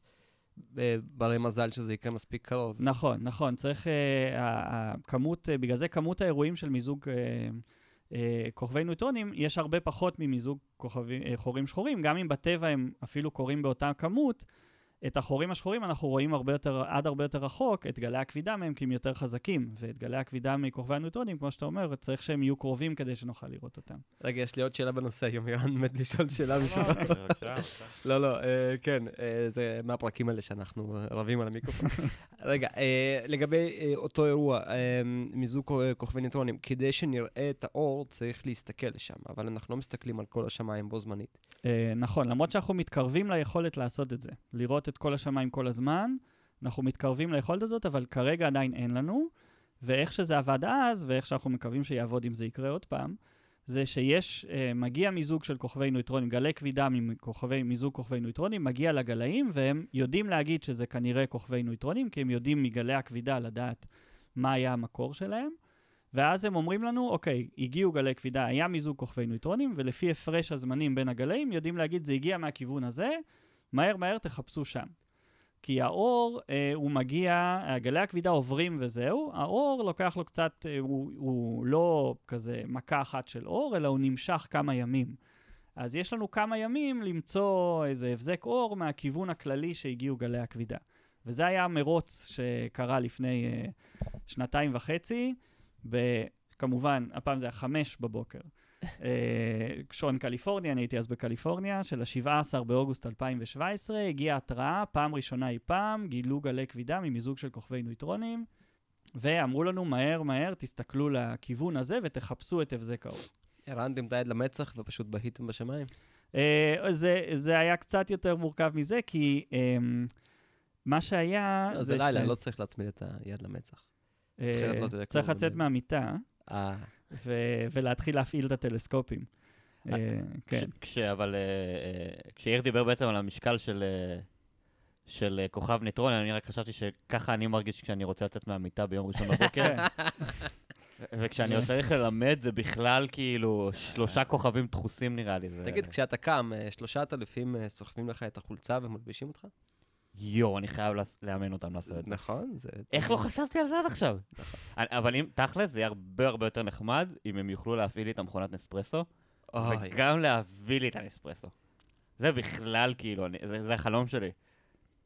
B: אה, ברי מזל שזה יקרה מספיק קרוב.
D: נכון, נכון, צריך, ה- הכמות, אה, בגלל זה כמות האירועים של מיזוג אה, כוכבי נויטרונים, יש הרבה פחות ממיזוג כוכבי, אה, חורים שחורים, גם אם בטבע הם אפילו קורים באותה כמות, את החורים השחורים אנחנו רואים הרבה יותר, עד הרבה יותר רחוק, את גלי הכבידה מהם כי הם יותר חזקים, ואת גלי הכבידה מכוכבי הנויטרונים, כמו שאתה אומר, צריך שהם יהיו קרובים כדי שנוכל לראות אותם.
B: רגע, יש לי עוד שאלה בנושא, יומירן מת לשאול שאלה משלו.
C: בבקשה, בבקשה.
B: לא, לא, אה, כן, אה, זה מהפרקים האלה שאנחנו אה, רבים על המיקרופון. רגע, אה, לגבי אה, אותו אירוע, אה, מיזוג כוכבי ניטרונים, כדי שנראה את האור צריך להסתכל לשם, אבל אנחנו לא מסתכלים על כל השמיים בו זמנית.
D: אה, נכון, למרות שאנחנו מתקרבים ליכולת לעשות את זה, לראות את כל השמיים כל הזמן, אנחנו מתקרבים ליכולת הזאת, אבל כרגע עדיין אין לנו, ואיך שזה עבד אז, ואיך שאנחנו מקווים שיעבוד אם זה יקרה עוד פעם, זה שיש, אה, מגיע מיזוג של כוכבי נויטרונים, גלי כבידה מכוכבי, מיזוג כוכבי נויטרונים, מגיע לגלאים, והם יודעים להגיד שזה כנראה כוכבי נויטרונים, כי הם יודעים מגלי הכבידה לדעת מה היה המקור שלהם. ואז הם אומרים לנו, אוקיי, הגיעו גלי כבידה, היה מיזוג כוכבי נויטרונים, ולפי הפרש הזמנים בין הגלים, יודעים להגיד, זה הגיע מהכיוון הזה, מהר מהר תחפשו שם. כי האור, אה, הוא מגיע, גלי הכבידה עוברים וזהו, האור לוקח לו קצת, אה, הוא, הוא לא כזה מכה אחת של אור, אלא הוא נמשך כמה ימים. אז יש לנו כמה ימים למצוא איזה הבזק אור מהכיוון הכללי שהגיעו גלי הכבידה. וזה היה מרוץ שקרה לפני אה, שנתיים וחצי, ב- כמובן, הפעם זה היה חמש בבוקר. אה, שעון קליפורניה, אני הייתי אז בקליפורניה, של ה-17 באוגוסט 2017, הגיעה התראה, פעם ראשונה אי פעם, גילו גלי כבידה ממיזוג של כוכבי נויטרונים, ואמרו לנו, מהר מהר, תסתכלו לכיוון הזה ותחפשו את הבזק האור.
B: הרמתם את היד למצח ופשוט בהיתם בשמיים?
D: אה, זה, זה היה קצת יותר מורכב מזה, כי אה, מה שהיה...
B: לא, זה לילה, לא צריך להצמיד את היד למצח.
D: אה,
B: אחרת לא
D: צריך
B: כלום.
D: לצאת מהמיטה ו- ולהתחיל להפעיל את הטלסקופים.
C: אה,
D: כן.
C: כש- כש... אבל אה, אה, כשיאיר דיבר בעצם על המשקל של... של כוכב ניטרון, אני רק חשבתי שככה אני מרגיש כשאני רוצה לצאת מהמיטה ביום ראשון בבוקר.
D: כן.
C: וכשאני עוד צריך ללמד, זה בכלל כאילו שלושה כוכבים דחוסים נראה לי.
B: תגיד, כשאתה קם, שלושת אלפים סוחבים לך את החולצה ומלבישים אותך?
C: יואו, אני חייב לאמן אותם לעשות את זה.
B: נכון, זה...
C: איך לא חשבתי על זה עד עכשיו? אני- אבל אם, תכל'ס, זה יהיה הרבה הרבה יותר נחמד אם הם יוכלו להפעיל לי את המכונת נספרסו, וגם להביא לי את הנספרסו. זה בכלל, כאילו, זה החלום שלי.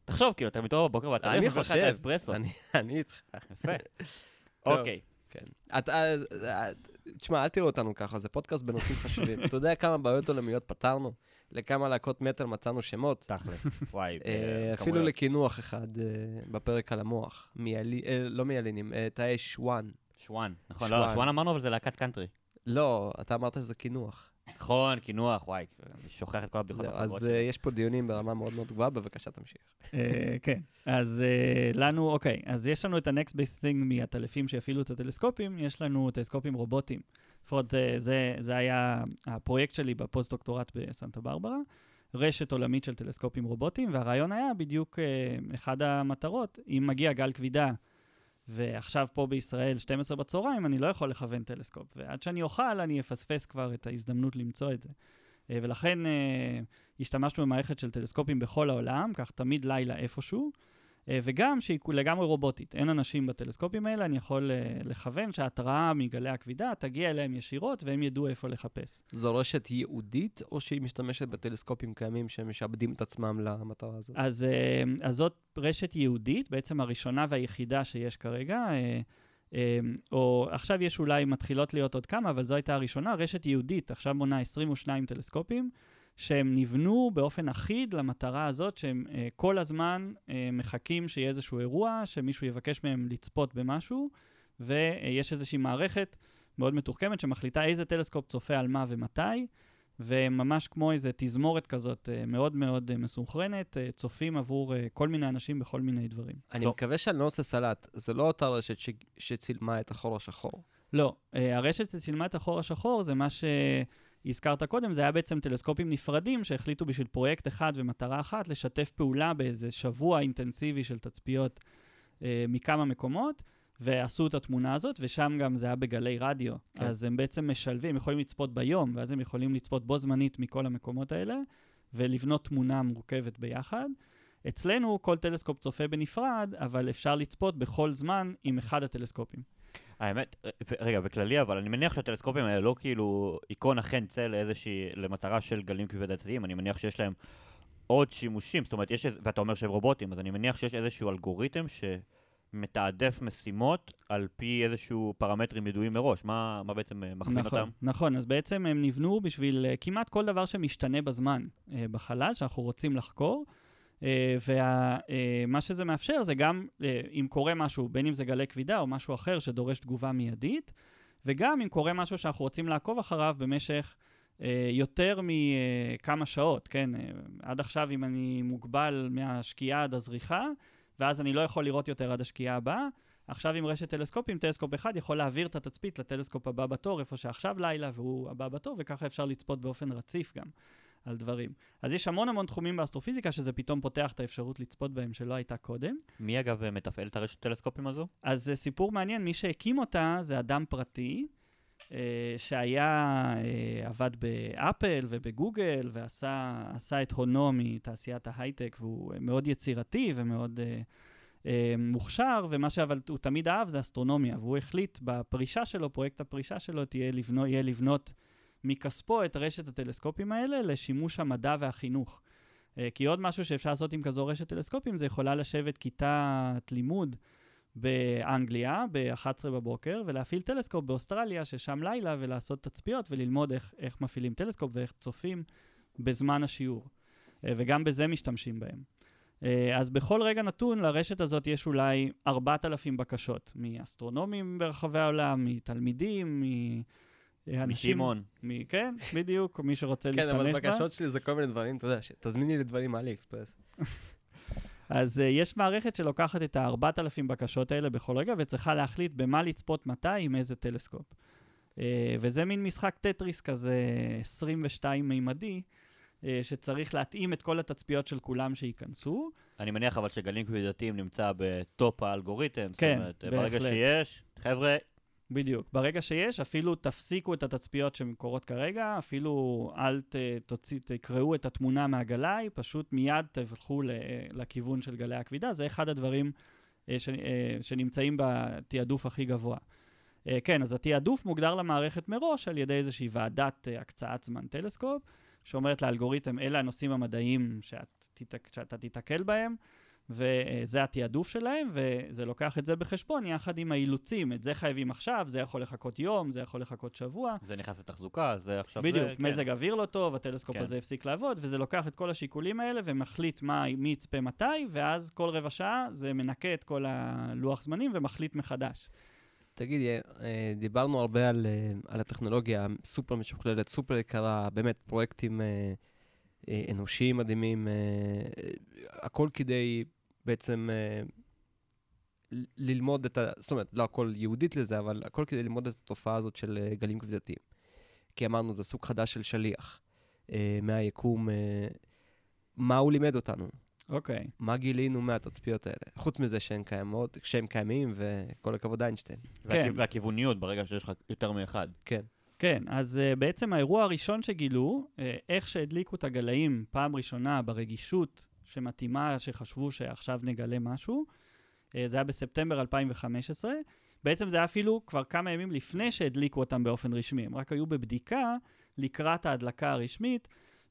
C: תחשוב, כאילו, אתה מתעורר בבוקר ואתה
B: אני
C: מביא לך את
B: חושב,
C: האספרסו.
B: אני- איתך.
C: יפה. אוקיי.
B: כן. אתה, אה, תשמע, אל תראו אותנו ככה, זה פודקאסט בנושאים חשובים. אתה יודע כמה בעיות עולמיות פתרנו? לכמה להקות מטאל מצאנו שמות?
C: תכל'ס. וואי,
B: אה,
C: אה,
B: אפילו. לקינוח אחד אה, בפרק על המוח. מיאלי- לא מיאלינים, תאי שוואן.
C: שוואן. נכון. לא, שוואן אמרנו, אבל זה להקת קאנטרי.
B: לא, אתה אמרת שזה קינוח.
C: נכון, קינוח, וואי, אני שוכח את כל הבדיחות החברות
B: אז יש פה דיונים ברמה מאוד מאוד גבוהה, בבקשה תמשיך.
D: כן, אז לנו, אוקיי, אז יש לנו את ה-next best thing מהטלפים שיפעילו את הטלסקופים, יש לנו טלסקופים רובוטיים. לפחות אה, זה, זה היה הפרויקט שלי בפוסט-דוקטורט בסנטה ברברה, רשת עולמית של טלסקופים רובוטיים, והרעיון היה בדיוק אה, אחד המטרות, אם מגיע גל כבידה, ועכשיו פה בישראל 12 בצהריים, אני לא יכול לכוון טלסקופ, ועד שאני אוכל, אני אפספס כבר את ההזדמנות למצוא את זה. אה, ולכן השתמשנו במערכת של טלסקופים בכל העולם, כך תמיד לילה איפשהו, וגם שהיא לגמרי רובוטית. אין אנשים בטלסקופים האלה, אני יכול אה, לכוון שההתראה מגלי הכבידה תגיע אליהם ישירות, והם ידעו איפה לחפש.
B: זו רשת ייעודית, או שהיא משתמשת בטלסקופים קיימים שמשעבדים את עצמם למטרה הזאת?
D: אז, אה, אז זאת רשת ייעודית, בעצם הראשונה והיחידה שיש כרגע. אה, אה, או עכשיו יש אולי, מתחילות להיות עוד כמה, אבל זו הייתה הראשונה, רשת ייעודית, עכשיו מונה 22 טלסקופים, שהם נבנו באופן אחיד למטרה הזאת, שהם אה, כל הזמן אה, מחכים שיהיה איזשהו אירוע, שמישהו יבקש מהם לצפות במשהו, ויש איזושהי מערכת מאוד מתוחכמת שמחליטה איזה טלסקופ צופה על מה ומתי, וממש כמו איזו תזמורת כזאת אה, מאוד מאוד אה, מסונכרנת, אה, צופים עבור אה, כל מיני אנשים בכל מיני דברים.
B: אני
C: טוב.
B: מקווה שאני לא עושה סלט. זה לא אותה רשת ש- שצילמה את החור השחור.
D: לא, אה, הרשת שצילמה את החור השחור זה מה שהזכרת קודם, זה היה בעצם טלסקופים נפרדים שהחליטו בשביל פרויקט אחד ומטרה אחת לשתף פעולה באיזה שבוע אינטנסיבי של תצפיות אה, מכמה מקומות, ועשו את התמונה הזאת, ושם גם זה היה בגלי רדיו.
B: כן.
D: אז הם בעצם משלבים, יכולים לצפות ביום, ואז הם יכולים לצפות בו זמנית מכל המקומות האלה, ולבנות תמונה מורכבת ביחד. אצלנו כל טלסקופ צופה בנפרד, אבל אפשר לצפות בכל זמן עם אחד הטלסקופים.
C: האמת, ו- רגע, בכללי, אבל אני מניח שהטלסקופים האלה לא כאילו עיקרון החן צא לאיזושהי, למטרה של גלים כבדתיים, אני מניח שיש להם עוד שימושים, זאת אומרת, יש, ואתה אומר שהם רובוטים, אז אני מניח שיש איזשהו אלגוריתם שמתעדף משימות על פי איזשהו פרמטרים ידועים מראש, מה, מה בעצם אה, מכווין
D: נכון,
C: אותם?
D: נכון, אז בעצם הם נבנו בשביל uh, כמעט כל דבר שמשתנה בזמן בחלל, שאנחנו רוצים לחקור. ומה שזה מאפשר זה גם, uh, אם קורה משהו, בין אם זה גלי כבידה או משהו אחר שדורש תגובה מיידית, וגם אם קורה משהו שאנחנו רוצים לעקוב אחריו במשך יותר מכמה שעות, כן? עד עכשיו, אם אני מוגבל מהשקיעה עד הזריחה, ואז אני לא יכול לראות יותר עד השקיעה הבאה, עכשיו עם רשת טלסקופים, טלסקופ אחד יכול להעביר את התצפית לטלסקופ הבא בתור, איפה שעכשיו לילה והוא הבא בתור, וככה אפשר לצפות באופן רציף גם על דברים. אז יש המון המון תחומים באסטרופיזיקה שזה פתאום פותח את האפשרות לצפות בהם שלא הייתה קודם.
C: מי אגב מתפעל את הרשת טלסקופים הזו?
D: אז זה סיפור מעניין, מי שהקים אותה זה אדם פרטי, אה, שהיה, אה, עבד באפל ובגוגל, ועשה עשה את הונו מתעשיית ההייטק, והוא אה, מאוד יצירתי ומאוד אה, אה, מוכשר, ומה שאבל הוא תמיד אהב זה אסטרונומיה, והוא החליט בפרישה שלו, פרויקט הפרישה שלו, תהיה לבנות, יהיה לבנות מכספו את רשת הטלסקופים האלה לשימוש המדע והחינוך. אה, כי עוד משהו שאפשר לעשות עם כזו רשת טלסקופים, זה יכולה לשבת כיתת לימוד באנגליה ב-11 בבוקר, ולהפעיל טלסקופ באוסטרליה, ששם לילה, ולעשות תצפיות וללמוד איך, איך מפעילים טלסקופ ואיך צופים בזמן השיעור. אה, וגם בזה משתמשים בהם. אה, אז בכל רגע נתון לרשת הזאת יש אולי 4,000 בקשות, מאסטרונומים ברחבי העולם, מתלמידים, מאנשים...
C: משמעון.
D: מ- כן, בדיוק, מי שרוצה
B: כן,
D: להשתמש בה.
B: אבל בקשות שלי זה כל מיני דברים, אתה יודע, ש- תזמיני לי דברים מעלי אקספרס.
D: אז אה, יש מערכת שלוקחת את ה-4,000 בקשות האלה בכל רגע, וצריכה להחליט במה לצפות מתי עם איזה טלסקופ. אה, וזה מין משחק טטריס כזה 22 מימדי, אה, שצריך להתאים את כל התצפיות של כולם שייכנסו.
C: אני מניח אבל שגלים כבידתיים נמצא ב top האלגוריתם.
D: כן,
C: זאת אומרת, ברגע
D: בהחלט.
C: שיש, חבר'ה,
D: בדיוק. ברגע שיש, אפילו תפסיקו את התצפיות שקורות כרגע, אפילו אל ת, תוציא, תקראו את התמונה מהגלאי, פשוט מיד תלכו לכיוון של גלי הכבידה. זה אחד הדברים אה, ש, אה, שנמצאים בתעדוף הכי גבוה. אה, כן, אז התעדוף מוגדר למערכת מראש על ידי איזושהי ועדת הקצאת זמן טלסקופ, שאומרת לאלגוריתם, אלה הנושאים המדעיים שאת, שאתה תיתקל בהם, וזה התעדוף שלהם, וזה לוקח את זה בחשבון יחד עם האילוצים. את זה חייבים עכשיו, זה יכול לחכות יום, זה יכול לחכות שבוע.
C: זה נכנס לתחזוקה, זה עכשיו
D: בדיוק,
C: זה, כן.
D: מזג אוויר לא טוב, הטלסקופ
C: כן.
D: הזה הפסיק לעבוד, וזה לוקח את כל השיקולים האלה ומחליט מה, מי יצפה מתי, ואז כל רבע שעה זה מנקה את כל הלוח זמנים ומחליט מחדש.
B: תגיד, אה, דיברנו הרבה על, אה, על הטכנולוגיה סופר משוכללת, סופר יקרה, באמת פרויקטים אה, אה, אנושיים מדהימים, אה, אה, הכל כדי בעצם אה, ללמוד את ה... זאת אומרת, לא הכל ייעודית לזה, אבל הכל כדי ללמוד את התופעה הזאת של אה, גלים כבדתיים. כי אמרנו, זה סוג חדש של שליח אה, מהיקום. אה, מה הוא לימד אותנו?
D: אוקיי.
B: מה גילינו מהתצפיות האלה? חוץ מזה שהן קיימות, שהן קיימים, וכל הכבוד איינשטיין.
C: והכיו-
D: כן.
C: והכיווניות ברגע שיש לך יותר מאחד.
B: כן.
D: כן, אז uh, בעצם האירוע הראשון שגילו, uh, איך שהדליקו את הגלאים פעם ראשונה ברגישות שמתאימה, שחשבו שעכשיו נגלה משהו, uh, זה היה בספטמבר 2015. בעצם זה היה אפילו כבר כמה ימים לפני שהדליקו אותם באופן רשמי. הם רק היו בבדיקה לקראת ההדלקה הרשמית,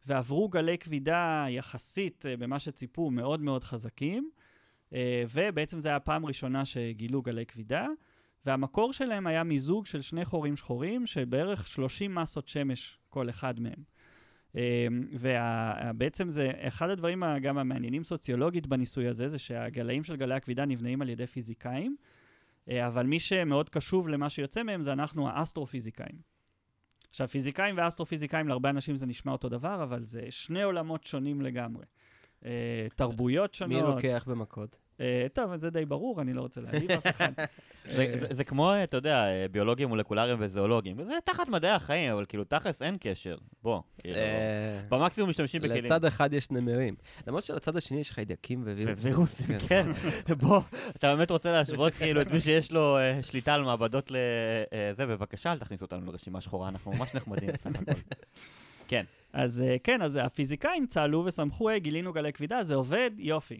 D: ועברו גלי כבידה יחסית, uh, במה שציפו, מאוד מאוד חזקים. Uh, ובעצם זו הייתה הפעם הראשונה שגילו גלי כבידה. והמקור שלהם היה מיזוג של שני חורים שחורים, של בערך 30 מסות שמש כל אחד מהם. ובעצם זה, אחד הדברים גם המעניינים סוציולוגית בניסוי הזה, זה שהגלאים של גלי הכבידה נבניים על ידי פיזיקאים, אה, אבל מי שמאוד קשוב למה שיוצא מהם זה אנחנו האסטרופיזיקאים. עכשיו, פיזיקאים ואסטרופיזיקאים, להרבה אנשים זה נשמע אותו דבר, אבל זה שני עולמות שונים לגמרי. אה, תרבויות שונות.
B: מי לוקח במכות?
D: אה, טוב, אז זה די ברור, אני לא רוצה להעליב אף אחד.
C: זה- זה- זה כמו, אה, אתה יודע, אה, ביולוגים מולקולריים וזואולוגים. זה תחת מדעי החיים, אבל כאילו, תכלס אין קשר. בוא, כאילו,
B: אה,
C: במקסימום משתמשים בכלים.
B: לצד אחד יש נמרים. למרות שלצד השני יש חיידקים ווירוסים.
C: ווירוסים, כן. בוא, אתה באמת רוצה להשוות כאילו את מי שיש לו אה, שליטה על מעבדות לזה, בבקשה, אל תכניסו אותנו לרשימה שחורה, אנחנו ממש נחמדים בסך הכל. כן,
D: אז כן, אז הפיזיקאים צהלו ושמחו, גילינו גלי כבידה, זה עובד, יופי.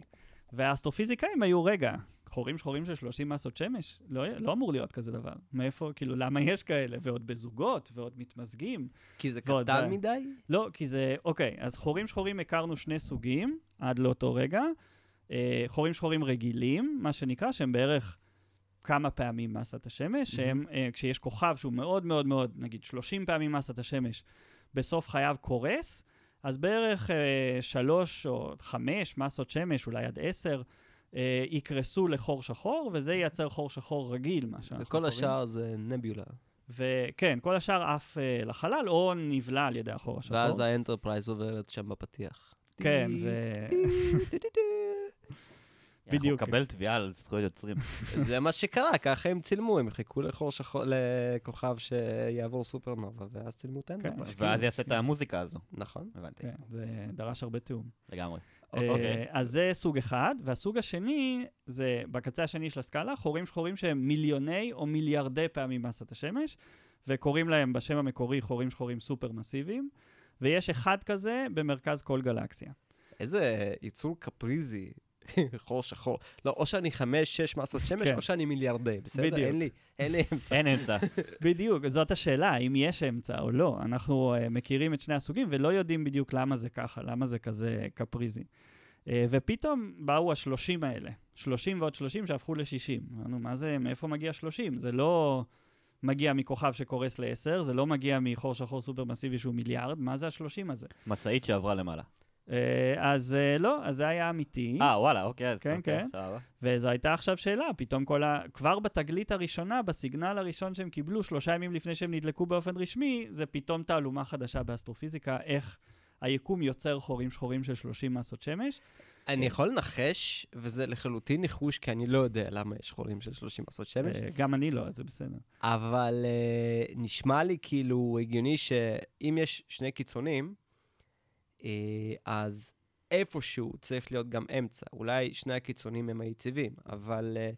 D: והאסטרופיזיקאים היו, רגע, חורים שחורים של 30 מסות שמש? לא, לא אמור להיות כזה דבר. מאיפה, כאילו, למה יש כאלה? ועוד בזוגות, ועוד מתמזגים.
B: כי זה
D: ועוד
B: קטן
D: זה-
B: מדי?
D: לא, כי זה, אוקיי, אז חורים שחורים הכרנו שני סוגים עד לאותו רגע. אה, חורים שחורים רגילים, מה שנקרא, שהם בערך כמה פעמים מסת השמש, שהם, אה, כשיש כוכב שהוא מאוד מאוד מאוד, נגיד 30 פעמים מסת השמש, בסוף חייו קורס, אז בערך אה, שלוש או חמש מסות שמש, אולי עד עשר, אה, יקרסו לחור שחור, וזה ייצר חור שחור רגיל, מה שאנחנו
B: וכל
D: קוראים.
B: השאר זה נביולה.
D: וכן, כל השאר עף אה, לחלל, או נבלע על ידי החור השחור.
B: ואז האנטרפרייז עוברת שם בפתיח.
D: כן, ו... בדיוק.
C: אנחנו נקבל תביעה על זכויות יוצרים.
B: זה מה שקרה, ככה הם צילמו, הם חיכו לחור שחור, לכוכב שיעבור סופרנובה, ואז צילמו את האנטרפרייז.
C: ואז יעשה את המוזיקה הזו.
B: נכון.
C: הבנתי,
D: כן, זה דרש הרבה תיאום.
C: לגמרי.
D: אה,
C: אוקיי.
D: אז זה סוג אחד, והסוג השני, זה בקצה השני של הסקאלה, חורים שחורים שהם מיליוני או מיליארדי פעמים מסת השמש, וקוראים להם בשם המקורי חורים שחורים סופר מסיביים, ויש אחד כזה במרכז כל גלקסיה.
B: איזה יצור קפריזי, חור שחור. לא, או שאני חמש, שש מסות שמש,
D: כן.
B: או שאני מיליארדי, בסדר?
D: בדיוק.
B: אין לי, אין לי אמצע.
C: אין אמצע.
D: בדיוק, זאת השאלה, האם יש אמצע או לא. אנחנו uh, מכירים את שני הסוגים ולא יודעים בדיוק למה זה ככה, למה זה כזה קפריזי. Uh, ופתאום באו השלושים האלה, 30 ועוד 30 שהפכו ל-60. אמרנו, מה זה, מאיפה מגיע 30? זה לא מגיע מכוכב שקורס ל-10, זה לא מגיע מחור שחור סופר מסיבי שהוא מיליארד, מה זה ה-30 הזה?
C: משאית שעברה למעלה.
D: Uh, אז uh, לא, אז זה היה אמיתי.
C: אה, וואלה, אוקיי, אז
D: כן,
C: אוקיי,
D: כן. וזו הייתה עכשיו שאלה, פתאום כל ה... כבר בתגלית הראשונה, בסיגנל הראשון שהם קיבלו, שלושה ימים לפני שהם נדלקו באופן רשמי, זה פתאום תעלומה חדשה באסטרופיזיקה, איך היקום יוצר חורים שחורים של 30 מסות שמש.
B: אני יכול לנחש, וזה לחלוטין ניחוש, כי אני לא יודע למה יש חורים של 30 מסות שמש,
D: אה, גם אני לא, אז זה בסדר.
B: אבל אה, נשמע לי כאילו הגיוני שאם יש שני קיצונים, אה, אז איפשהו צריך להיות גם אמצע. אולי שני הקיצונים הם היציבים, אבל אה,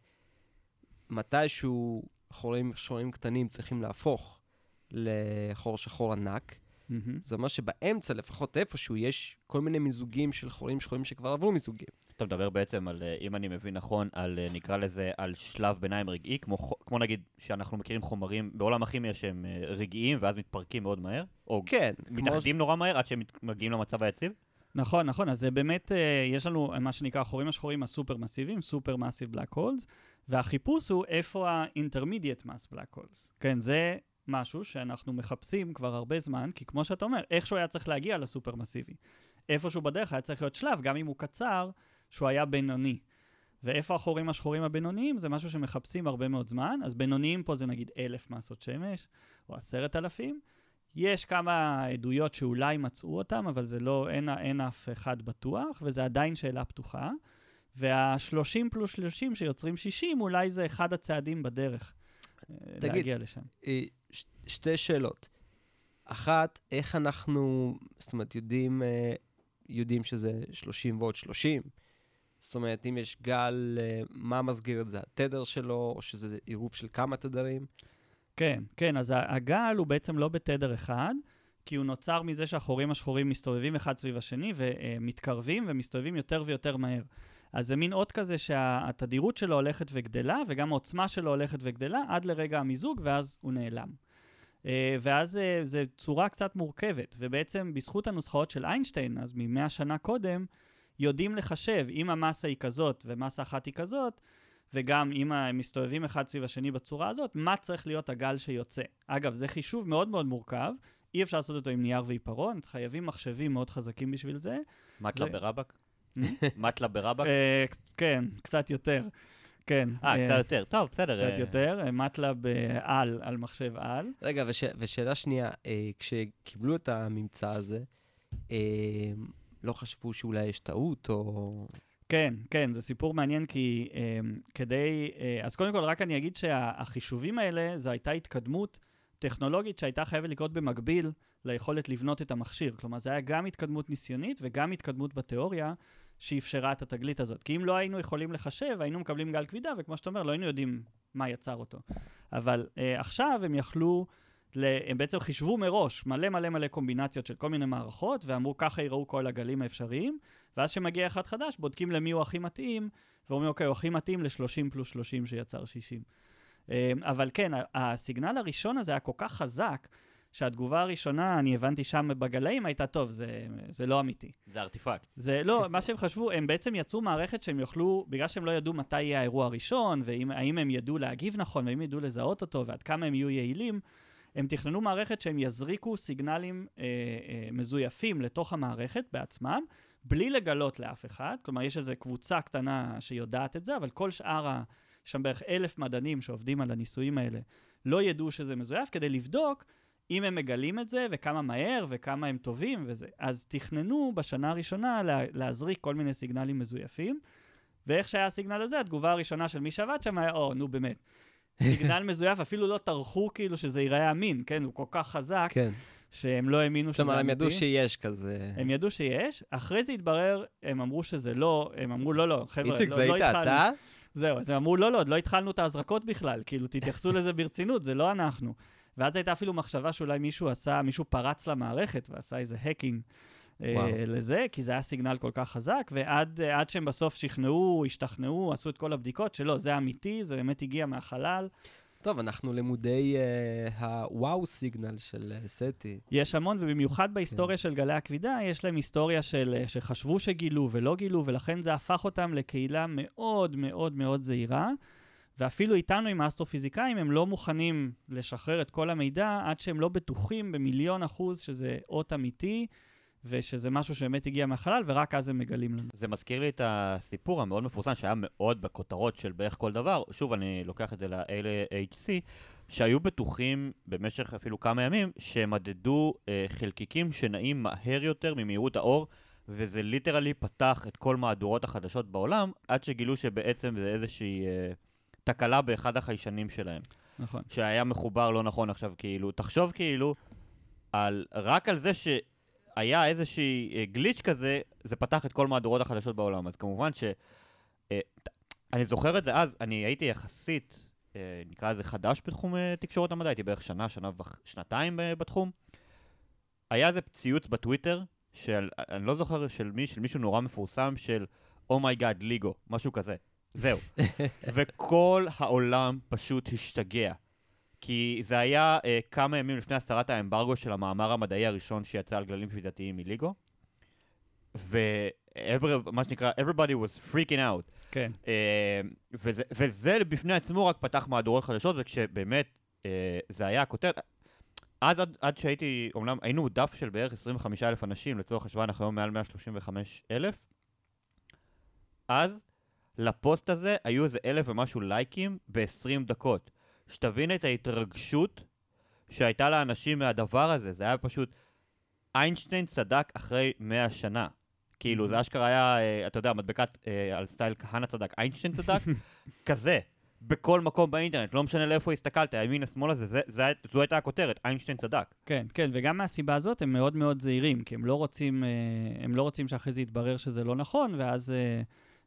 B: מתישהו חורים שחורים קטנים צריכים להפוך לחור שחור ענק.
D: מהמם.
B: זה אומר שבאמצע, לפחות איפשהו, יש כל מיני מיזוגים של חורים שחורים שכבר עברו מיזוגים.
C: אתה מדבר בעצם על, אה, אם אני מבין נכון, על, אה, נקרא לזה, על שלב ביניים רגעי, כמו, כמו נגיד שאנחנו מכירים חומרים בעולם הכימיה שהם אה, רגעיים ואז מתפרקים מאוד מהר, או
B: כן, כמו...
C: מתאחדים נורא מהר עד שהם מגיעים למצב היציב?
D: נכון, נכון, אז זה באמת, יש לנו מה שנקרא החורים השחורים הסופר מסיביים, סופר מסיב בלק הולס, והחיפוש הוא איפה ה-intermediate mass black holes. כן, זה משהו שאנחנו מחפשים כבר הרבה זמן, כי כמו שאתה אומר, איכשהו היה צריך להגיע לסופר מסיבי. איפשהו בדרך היה צריך להיות שלב, גם אם הוא קצר, שהוא היה בינוני. ואיפה החורים השחורים הבינוניים? זה משהו שמחפשים הרבה מאוד זמן, אז בינוניים פה זה נגיד אלף מסות שמש, או עשרת אלפים. יש כמה עדויות שאולי מצאו אותם, אבל זה לא, אין, אין אף אחד בטוח, וזה עדיין שאלה פתוחה. וה-30 פלוס 30 שיוצרים 60, אולי זה אחד הצעדים בדרך אה,
B: תגיד,
D: להגיע לשם.
B: אה, ש- שתי שאלות. אחת, איך אנחנו, זאת אומרת, יודעים, אה, יודעים שזה 30 ועוד 30? זאת אומרת, אם יש גל, אה, מה מסגיר את זה? התדר שלו, או שזה עירוב של כמה תדרים?
D: כן, כן, אז הגל הוא בעצם לא בתדר אחד, כי הוא נוצר מזה שהחורים השחורים מסתובבים אחד סביב השני ומתקרבים ומסתובבים יותר ויותר מהר. אז זה מין אות כזה שהתדירות שלו הולכת וגדלה, וגם העוצמה שלו הולכת וגדלה עד לרגע המיזוג, ואז הוא נעלם. אה, ואז אה, זו צורה קצת מורכבת, ובעצם בזכות הנוסחאות של איינשטיין, אז ממאה שנה קודם, יודעים לחשב, אם המסה היא כזאת ומסה אחת היא כזאת, וגם אם הם מסתובבים אחד סביב השני בצורה הזאת, מה צריך להיות הגל שיוצא. אגב, זה חישוב מאוד מאוד מורכב. אי אפשר לעשות אותו עם נייר ועיפרון, חייבים מחשבים מאוד חזקים בשביל זה.
C: מטלה
D: זה-
C: ברבק? מטלה ברבק?
D: אה, כן, קצת יותר. כן.
C: אה, קצת יותר. טוב, בסדר.
D: קצת
C: אה,
D: יותר, אה, מטלב אה, על, מחשב על.
B: רגע, וש, ושאלה שנייה, אה, כשקיבלו את הממצא הזה, אה, לא חשבו שאולי יש טעות, או...
D: כן, כן, זה סיפור מעניין כי אה, כדי... אה, אז קודם כל, רק אני אגיד שהחישובים האלה, זו הייתה התקדמות טכנולוגית שהייתה חייבת לקרות במקביל ליכולת לבנות את המכשיר. כלומר, זה היה גם התקדמות ניסיונית וגם התקדמות בתיאוריה שאפשרה את התגלית הזאת. כי אם לא היינו יכולים לחשב, היינו מקבלים גל כבידה, וכמו שאתה אומר, לא היינו יודעים מה יצר אותו. אבל אה, עכשיו הם יכלו... הם בעצם חישבו מראש מלא מלא מלא קומבינציות של כל מיני מערכות, ואמרו ככה ייראו כל הגלים האפשריים, ואז כשמגיע אחד חדש, בודקים למי הוא הכי מתאים, ואומרים, אוקיי, הוא הכי מתאים ל-30 פלוס 30 שיצר 60. אה, אבל כן, הסיגנל הראשון הזה היה כל כך חזק, שהתגובה הראשונה, אני הבנתי שם בגלאים, הייתה, טוב, זה, זה לא אמיתי.
C: זה ארטיפקט.
D: זה לא, מה שהם חשבו, הם בעצם יצרו מערכת שהם יוכלו, בגלל שהם לא ידעו מתי יהיה האירוע הראשון, והאם הם ידעו להגיב נכון, והאם ידעו לזהות אותו, ועד כמה הם יהיו יעילים, הם תכננו מערכת שהם יזריקו סיגנלים אה, אה, מזויפים לתוך המערכת בעצמם, בלי לגלות לאף אחד. כלומר, יש איזו קבוצה קטנה שיודעת את זה, אבל כל שאר ה... יש שם בערך אלף מדענים שעובדים על הניסויים האלה, לא ידעו שזה מזויף, כדי לבדוק אם הם מגלים את זה, וכמה מהר, וכמה הם טובים וזה. אז תכננו בשנה הראשונה לה, להזריק כל מיני סיגנלים מזויפים, ואיך שהיה הסיגנל הזה, התגובה הראשונה של מי שעבד שם היה, או, נו באמת. סיגנל מזויף, אפילו לא טרחו כאילו שזה ייראה אמין, כן? הוא כל כך חזק,
B: כן.
D: שהם לא האמינו שזה אמיתי.
B: כלומר, הם ידעו שיש כזה...
D: הם ידעו שיש, אחרי זה התברר, הם אמרו שזה לא, הם אמרו, לא, לא, חבר'ה,
B: איציק,
D: לא,
B: זה
D: לא
B: היית
D: התחלנו.
B: אתה?
D: זהו, אז הם אמרו, לא, לא, עוד לא התחלנו את ההזרקות בכלל, כאילו, תתייחסו לזה ברצינות, זה לא אנחנו. ואז הייתה אפילו מחשבה שאולי מישהו עשה, מישהו פרץ למערכת ועשה איזה האקינג
B: וואו.
D: לזה, כי זה היה סיגנל כל כך חזק, ועד אה, שהם בסוף שכנעו, השתכנעו, עשו את כל הבדיקות שלא, זה אמיתי, זה באמת הגיע מהחלל.
B: טוב, אנחנו למודי אה, הוואו סיגנל של אה, סטי.
D: יש המון, ובמיוחד בהיסטוריה של גלי הכבידה, יש להם היסטוריה של, אה, שחשבו שגילו ולא גילו, ולכן זה הפך אותם לקהילה מאוד מאוד מאוד זהירה. ואפילו איתנו, עם האסטרופיזיקאים, הם לא מוכנים לשחרר את כל המידע עד שהם לא בטוחים במיליון אחוז שזה אות אמיתי, ושזה משהו שבאמת הגיע מהחלל, ורק אז הם מגלים לנו.
C: זה מזכיר לי את הסיפור המאוד מפורסם שהיה מאוד בכותרות של בערך כל דבר, שוב, אני לוקח את זה ל-HC, שהיו בטוחים במשך אפילו כמה ימים, שהם מדדו אה, חלקיקים שנעים מהר יותר ממהירות האור, וזה ליטרלי פתח את כל מהדורות החדשות בעולם, עד שגילו שבעצם זה איזושהי אה, תקלה באחד החיישנים שלהם.
D: נכון.
C: שהיה מחובר לא נכון עכשיו, כאילו, תחשוב כאילו, על, רק על זה שהיה איזושהי אה, גליץ' כזה, זה פתח את כל מהדורות החדשות בעולם. אז כמובן ש... אה, אני זוכר את זה אז, אני הייתי יחסית, אה, נקרא לזה חדש בתחום אה, תקשורת המדע, הייתי בערך שנה, שנה ושנתיים אה, בתחום. היה איזה ציוץ בטוויטר, של, אני לא זוכר של, מי, של מישהו נורא מפורסם, של oh my god, LIGO, משהו כזה. זהו. וכל העולם פשוט השתגע. כי זה היה אה, כמה ימים לפני הסרת האמברגו של המאמר המדעי הראשון שיצא על גלים כבידתיים מ LIGO. ומה שנקרא, everybody was freaking out.
D: כן.
C: Uh, וזה, וזה בפני עצמו רק פתח מהדורות חדשות, וכשבאמת uh, זה היה הכותרת, אז עד, עד שהייתי, אומנם היינו דף של בערך 25 אלף אנשים, לצורך השוואה אנחנו היום מעל 135 אלף, אז לפוסט הזה היו איזה אלף ומשהו לייקים ב-20 דקות. שתבין את ההתרגשות שהייתה לאנשים מהדבר הזה, זה היה פשוט... איינשטיין צדק אחרי 100 שנה. כאילו, זה אשכרה היה, אה, אתה יודע, מדבקת אה, על סטייל כהנא צדק, איינשטיין צדק, כזה, בכל מקום באינטרנט, לא משנה לאיפה הסתכלת, הימין, השמאל הזה, זה, זה, זו הייתה הכותרת, איינשטיין צדק.
D: כן, כן, וגם מהסיבה הזאת הם מאוד מאוד זהירים, כי הם לא רוצים, אה, הם לא רוצים שאחרי זה יתברר שזה לא נכון, ואז,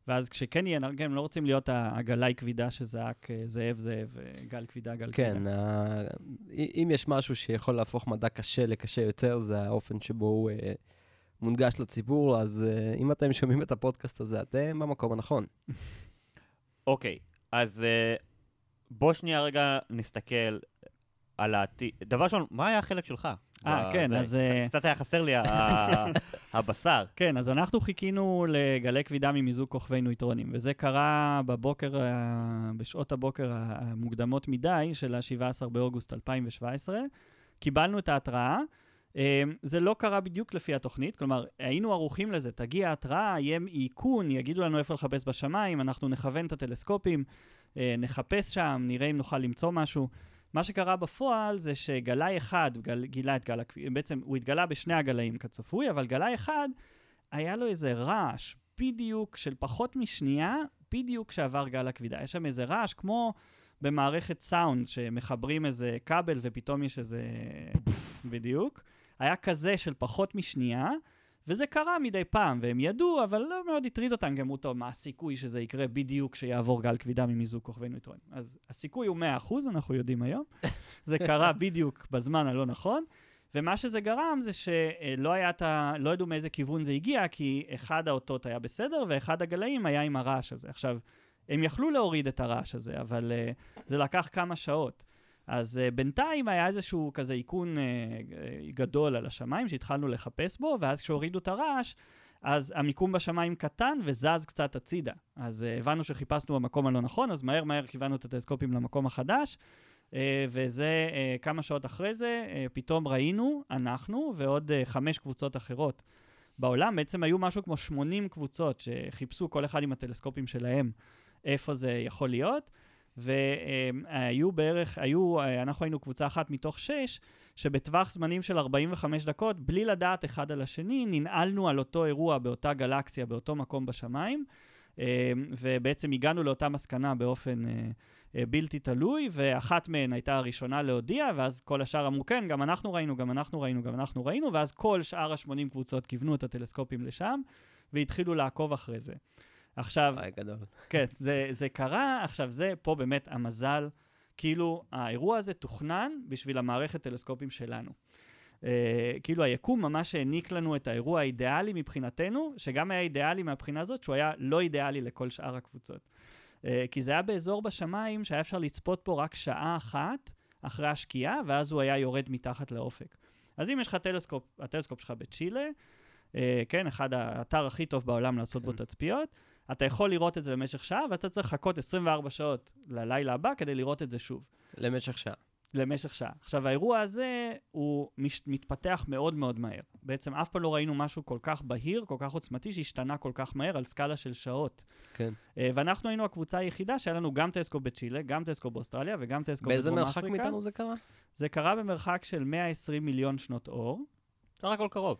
D: ואז כשכן יהיה, כן, הם לא רוצים להיות הגלאי כבידה שזעק אה, זאב זאב, אה, גל כבידה, גל
B: כן,
D: כבידה.
B: ה- אם יש משהו שיכול להפוך מדע קשה לקשה יותר, זה האופן שבו הוא אה, מונגש לציבור, אז אה, אם אתם שומעים את הפודקאסט הזה, אתם במקום הנכון.
C: אוקיי, אז אה, בוא שנייה רגע נסתכל על העתיד. דבר ראשון, מה היה החלק שלך?
D: אה, כן? אז, אה,
C: קצת היה חסר לי הבשר.
D: כן, אז אנחנו חיכינו לגלי כבידה ממיזוג כוכבי נויטרונים, וזה קרה בבוקר, ה- בשעות הבוקר המוקדמות מדי של ה-17 באוגוסט 2017. קיבלנו את ההתראה, אמ, זה לא קרה בדיוק לפי התוכנית, כלומר, היינו ערוכים לזה, תגיע התראה, יהיה איכון, יגידו לנו איפה לחפש בשמיים, אנחנו נכוון את הטלסקופים, אה, נחפש שם, נראה אם נוכל למצוא משהו. מה שקרה בפועל זה שגלאי אחד גל, גילה את גל הכבידה, בעצם הוא התגלה בשני הגלאים כצפוי, אבל גלאי אחד, היה לו איזה רעש, בדיוק של פחות משנייה, בדיוק כשעבר גל הכבידה. יש שם איזה רעש כמו במערכת סאונד, שמחברים איזה כבל ופתאום יש איזה... בדיוק. היה כזה של פחות משנייה, וזה קרה מדי פעם, והם ידעו, אבל לא מאוד הטריד אותם, גם אותו, מה הסיכוי שזה יקרה בדיוק כשיעבור גל כבידה ממיזוג כוכבי נויטרונים. אז הסיכוי הוא 100%, אנחנו יודעים היום. זה קרה בדיוק בזמן הלא נכון. ומה שזה גרם זה שלא היה את ה... לא ידעו מאיזה כיוון זה הגיע, כי אחד האותות היה בסדר, ואחד הגלאים היה עם הרעש הזה. עכשיו, הם יכלו להוריד את הרעש הזה, אבל uh, זה לקח כמה שעות. אז uh, בינתיים היה איזשהו כזה איכון uh, גדול על השמיים שהתחלנו לחפש בו, ואז כשהורידו את הרעש, אז המיקום בשמיים קטן וזז קצת הצידה. אז uh, הבנו שחיפשנו במקום הלא נכון, אז מהר מהר כיוונו את הטלסקופים למקום החדש, uh, וזה uh, כמה שעות אחרי זה, uh, פתאום ראינו, אנחנו ועוד uh, חמש קבוצות אחרות בעולם, בעצם היו משהו כמו 80 קבוצות שחיפשו כל אחד עם הטלסקופים שלהם איפה זה יכול להיות. והיו בערך, היו, אנחנו היינו קבוצה אחת מתוך שש, שבטווח זמנים של 45 דקות, בלי לדעת אחד על השני, ננעלנו על אותו אירוע באותה גלקסיה, באותו מקום בשמיים, ובעצם הגענו לאותה מסקנה באופן בלתי תלוי, ואחת מהן הייתה הראשונה להודיע, ואז כל השאר אמרו, כן, גם אנחנו ראינו, גם אנחנו ראינו, גם אנחנו ראינו, ואז כל שאר ה-80 קבוצות כיוונו את הטלסקופים לשם, והתחילו לעקוב אחרי זה. עכשיו,
B: וואי, גדול.
D: כן, זה, זה קרה, עכשיו זה פה באמת המזל, כאילו האירוע הזה תוכנן בשביל המערכת טלסקופים שלנו. Uh, כאילו היקום ממש העניק לנו את האירוע האידיאלי מבחינתנו, שגם היה אידיאלי מהבחינה הזאת, שהוא היה לא אידיאלי לכל שאר הקבוצות. Uh, כי זה היה באזור בשמיים שהיה אפשר לצפות פה רק שעה אחת אחרי השקיעה, ואז הוא היה יורד מתחת לאופק. אז אם יש לך טלסקופ, הטלסקופ שלך בצ'ילה, אה, כן, אחד האתר הכי טוב בעולם לעשות בו
B: כן.
D: תצפיות, אתה יכול לראות את זה במשך שעה, ואתה צריך לחכות 24 שעות ללילה הבא כדי לראות את זה שוב.
B: למשך שעה.
D: למשך שעה. עכשיו, האירוע הזה, הוא מש, מתפתח מאוד מאוד מהר. בעצם אף פעם לא ראינו משהו כל כך בהיר, כל כך עוצמתי, שהשתנה כל כך מהר על סקאלה של שעות.
B: כן.
D: אה, ואנחנו היינו הקבוצה היחידה שהיה לנו גם טלסקופ בצ'ילה, גם טלסקופ באוסטרליה וגם
B: באיזה
D: בדרום
B: מרחק
D: אפריקה.
B: מאיתנו זה קרה?
D: זה קרה במרחק של 120 מיליון שנות אור.
C: סך הכל קרוב.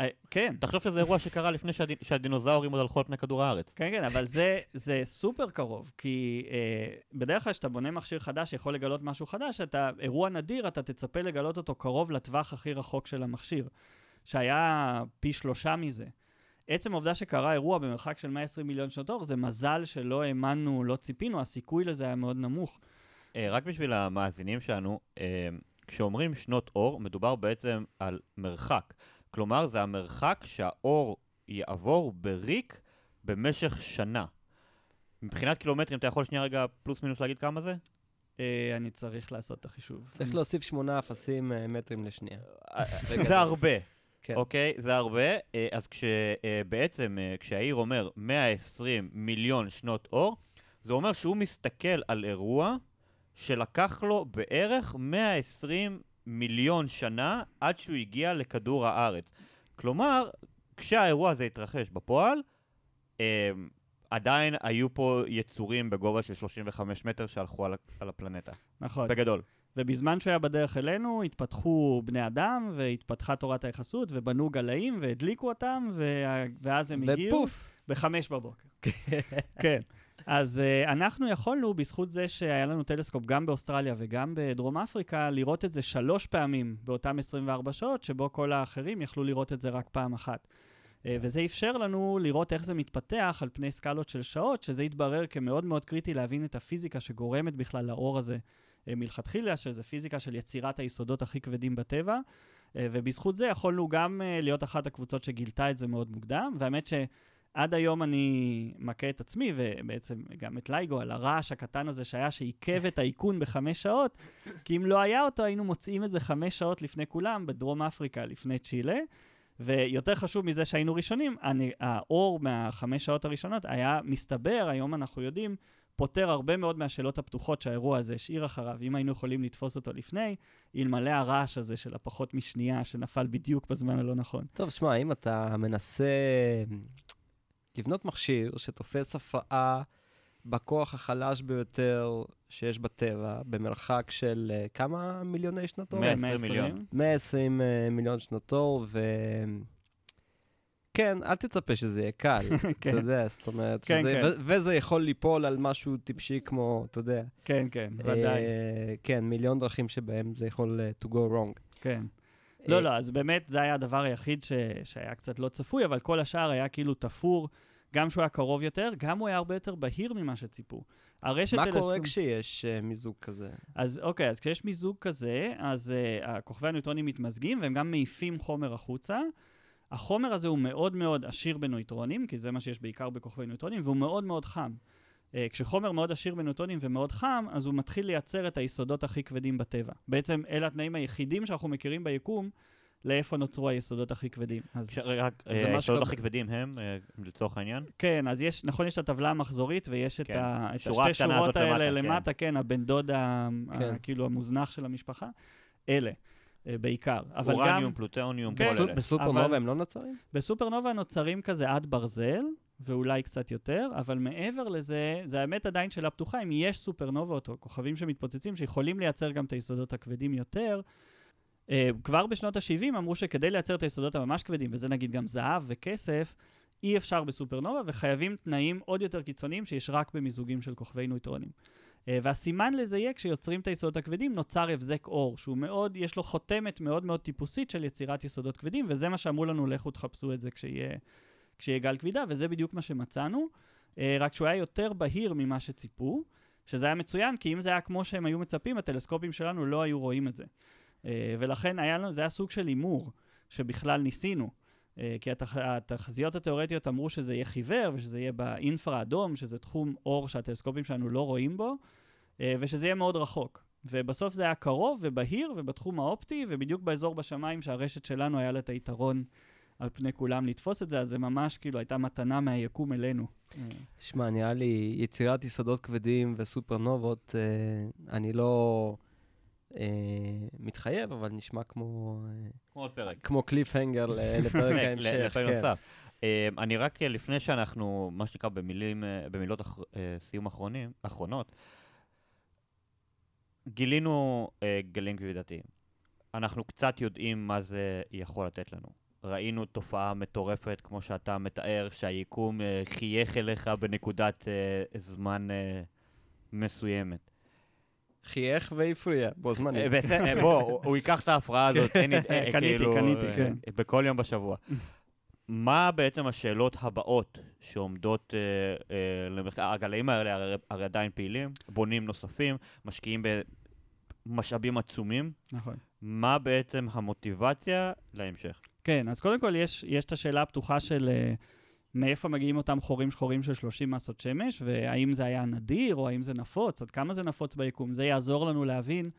D: Uh, כן,
C: תחשוב שזה אירוע שקרה לפני שהד... שהדינוזאורים עוד הלכו על פני כדור הארץ.
D: כן, כן, אבל זה, זה סופר קרוב, כי אה, בדרך כלל כשאתה בונה מכשיר חדש שיכול לגלות משהו חדש, אתה, אירוע נדיר, אתה תצפה לגלות אותו קרוב לטווח הכי רחוק של המכשיר, שהיה פי שלושה מזה. עצם העובדה שקרה אירוע במרחק של 120 מיליון שנות אור, זה מזל שלא האמנו, לא ציפינו, הסיכוי לזה היה מאוד נמוך.
C: אה, רק בשביל המאזינים שלנו, אה, כשאומרים שנות אור, מדובר בעצם על מרחק. כלומר, זה המרחק שהאור יעבור בריק במשך שנה. מבחינת קילומטרים, אתה יכול שנייה רגע פלוס מינוס להגיד כמה זה?
D: אה, אני צריך לעשות את החישוב.
B: צריך להוסיף שמונה אפסים אה, מטרים לשנייה. בגדול.
C: זה הרבה,
B: כן.
C: אוקיי? זה הרבה. אה, אז כשבעצם, כשהעיר אומר 120 מיליון שנות אור, זה אומר שהוא מסתכל על אירוע שלקח לו בערך 120 מיליון שנה עד שהוא הגיע לכדור הארץ. כלומר, כשהאירוע הזה התרחש בפועל, אה, עדיין היו פה יצורים בגובה של 35 מטר שהלכו על, על הפלנטה.
D: נכון.
C: בגדול.
D: ובזמן שהוא היה בדרך אלינו, התפתחו בני אדם, והתפתחה תורת היחסות, ובנו גלאים, והדליקו אותם, וה- ואז הם הגיעו.
B: ופוף.
D: בחמש בבוקר. כן. אז uh, אנחנו יכולנו, בזכות זה שהיה לנו טלסקופ גם באוסטרליה וגם בדרום אפריקה, לראות את זה שלוש פעמים באותם 24 שעות, שבו כל האחרים יכלו לראות את זה רק פעם אחת. Uh, וזה אפשר לנו לראות איך זה מתפתח על פני סקלות של שעות, שזה התברר כמאוד מאוד קריטי להבין את הפיזיקה שגורמת בכלל לאור הזה uh, מלכתחילה, שזה פיזיקה של יצירת היסודות הכי כבדים בטבע. ובזכות זה יכולנו גם להיות אחת הקבוצות שגילתה את זה מאוד מוקדם, והאמת ש... עד היום אני מכה את עצמי, ובעצם גם את לייגו, על הרעש הקטן הזה שהיה, שעיכב את האיכון בחמש שעות, כי אם לא היה אותו, היינו מוצאים את זה חמש שעות לפני כולם, בדרום אפריקה, לפני צ'ילה. ויותר חשוב מזה שהיינו ראשונים, אני, האור מהחמש שעות הראשונות היה מסתבר, היום אנחנו יודעים, פותר הרבה מאוד מהשאלות הפתוחות שהאירוע הזה השאיר אחריו, אם היינו יכולים לתפוס אותו לפני, אלמלא הרעש הזה של הפחות משנייה שנפל בדיוק בזמן הלא נכון.
B: טוב, שמע, אם אתה מנסה לבנות מכשיר שתופס הפרעה בכוח החלש ביותר שיש בטבע, במרחק של uh, כמה מיליוני שנות אור?
C: 120 מיליון.
B: 120 uh, מיליון שנות אור, ו... כן, אל תצפה שזה יהיה קל,
D: כן.
B: אתה יודע, זאת אומרת,
D: כן,
B: וזה,
D: כן.
B: ו- וזה יכול ליפול על משהו טיפשי כמו, אתה יודע.
D: כן, כן, ודאי,
B: אה, כן, מיליון דרכים שבהם זה יכול uh, to go wrong.
D: כן.
B: אה,
D: לא, לא, אז באמת זה היה הדבר היחיד ש... שהיה קצת לא צפוי, אבל כל השאר היה כאילו תפור, גם שהוא היה קרוב יותר, גם הוא היה הרבה יותר בהיר ממה שציפו. הרשת
B: מה קורה כשיש uh, מיזוג כזה?
D: אז אוקיי, אז כשיש מיזוג כזה, אז uh, הכוכבי הניוטרונים מתמזגים והם גם מעיפים חומר החוצה. החומר הזה הוא מאוד מאוד עשיר בנויטרונים, כי זה מה שיש בעיקר בכוכבי ניוטרונים, והוא מאוד מאוד חם. Uh, כשחומר מאוד עשיר בנויטרונים ומאוד חם, אז הוא מתחיל לייצר את היסודות הכי כבדים בטבע. בעצם אלה התנאים היחידים שאנחנו מכירים ביקום לאיפה נוצרו היסודות הכי כבדים. אז
C: רק,
B: זה
C: אה, היסודות
B: שקרה-
C: הכי כבדים הם, אה, לצורך העניין.
D: כן, אז יש, נכון, יש את הטבלה המחזורית ויש את,
C: כן.
D: ה, את
C: שורה
D: השתי שורות האלה
C: למטה,
D: למטה,
C: כן.
D: כן, הבן דוד,
B: כן.
D: כאילו המוזנח של המשפחה, אלה, אה, בעיקר. אבל
C: אורניום,
D: גם
C: פלוטוניום,
D: כן.
C: כל אלה.
B: בסופרנובה הם לא נוצרים?
D: בסופרנובה נוצרים כזה עד ברזל, ואולי קצת יותר, אבל מעבר לזה, זה האמת עדיין שאלה פתוחה, אם יש סופרנובות או כוכבים שמתפוצצים שיכולים לייצר גם את היסודות הכבדים יותר. Uh, כבר בשנות ה-70 אמרו שכדי לייצר את היסודות הממש כבדים, וזה נגיד גם זהב וכסף, אי אפשר בסופרנובה, וחייבים תנאים עוד יותר קיצוניים שיש רק במיזוגים של כוכבי נויטרונים. Uh, והסימן לזה יהיה כשיוצרים את היסודות הכבדים, נוצר הבזק אור, שהוא מאוד, יש לו חותמת מאוד מאוד טיפוסית של יצירת יסודות כבדים, וזה מה שאמרו לנו, לכו תחפשו את זה כשיהיה, כשיהיה גל כבידה, וזה בדיוק מה שמצאנו, uh, רק שהוא היה יותר בהיר ממה שציפו, שזה היה מצוין, כי אם זה היה כמו שהם היו מצפים, הטלסקופים שלנו לא היו רואים את זה. Uh, ולכן היה לנו, זה היה סוג של הימור, שבכלל ניסינו. Uh, כי התח, התחזיות התיאורטיות אמרו שזה יהיה חיוור, ושזה יהיה באינפרה אדום, שזה תחום אור שהטלסקופים שלנו לא רואים בו, ושזה יהיה מאוד רחוק. ובסוף זה היה קרוב ובהיר ובתחום האופטי, ובדיוק באזור בשמיים שהרשת שלנו היה לה את היתרון על פני כולם לתפוס את זה, אז זה ממש כאילו הייתה מתנה מהיקום אלינו.
B: שמע, נראה לי יצירת יסודות כבדים וסופרנובות, אה, אני לא אה, מתחייב, אבל נשמע כמו, אה,
C: כמו עוד פרק.
B: כמו קליפהנגר לפרק ההמשך.
C: לפרק
B: כן.
C: נוסף. אה, אני רק, אה, לפני שאנחנו, מה שנקרא, במילים, אה, במילות אח- אה, סיום אחרונים, אחרונות, גילינו אה, גלים כבידתיים. אנחנו קצת יודעים מה זה יכול לתת לנו. ראינו תופעה מטורפת, כמו שאתה מתאר, שהיקום אה, חייך אליך בנקודת אה, זמן אה, מסוימת.
B: חייך והפריע, בו זמנית.
C: בוא, הוא- ייקח את ההפרעה הזאת,
D: קניתי,
C: כאילו,
D: קניתי, כן.
C: בכל יום בשבוע. מה בעצם השאלות הבאות שעומדות אה, אה, למחקר? הגלאים האלה הרי, הרי עדיין פעילים, בונים נוספים, משקיעים במשאבים עצומים.
D: נכון.
C: מה בעצם המוטיבציה להמשך?
D: כן, אז קודם כל יש, יש את השאלה הפתוחה של uh, מאיפה מגיעים אותם חורים שחורים של 30 מסות שמש, והאם זה היה נדיר או האם זה נפוץ, עד כמה זה נפוץ ביקום. זה יעזור לנו להבין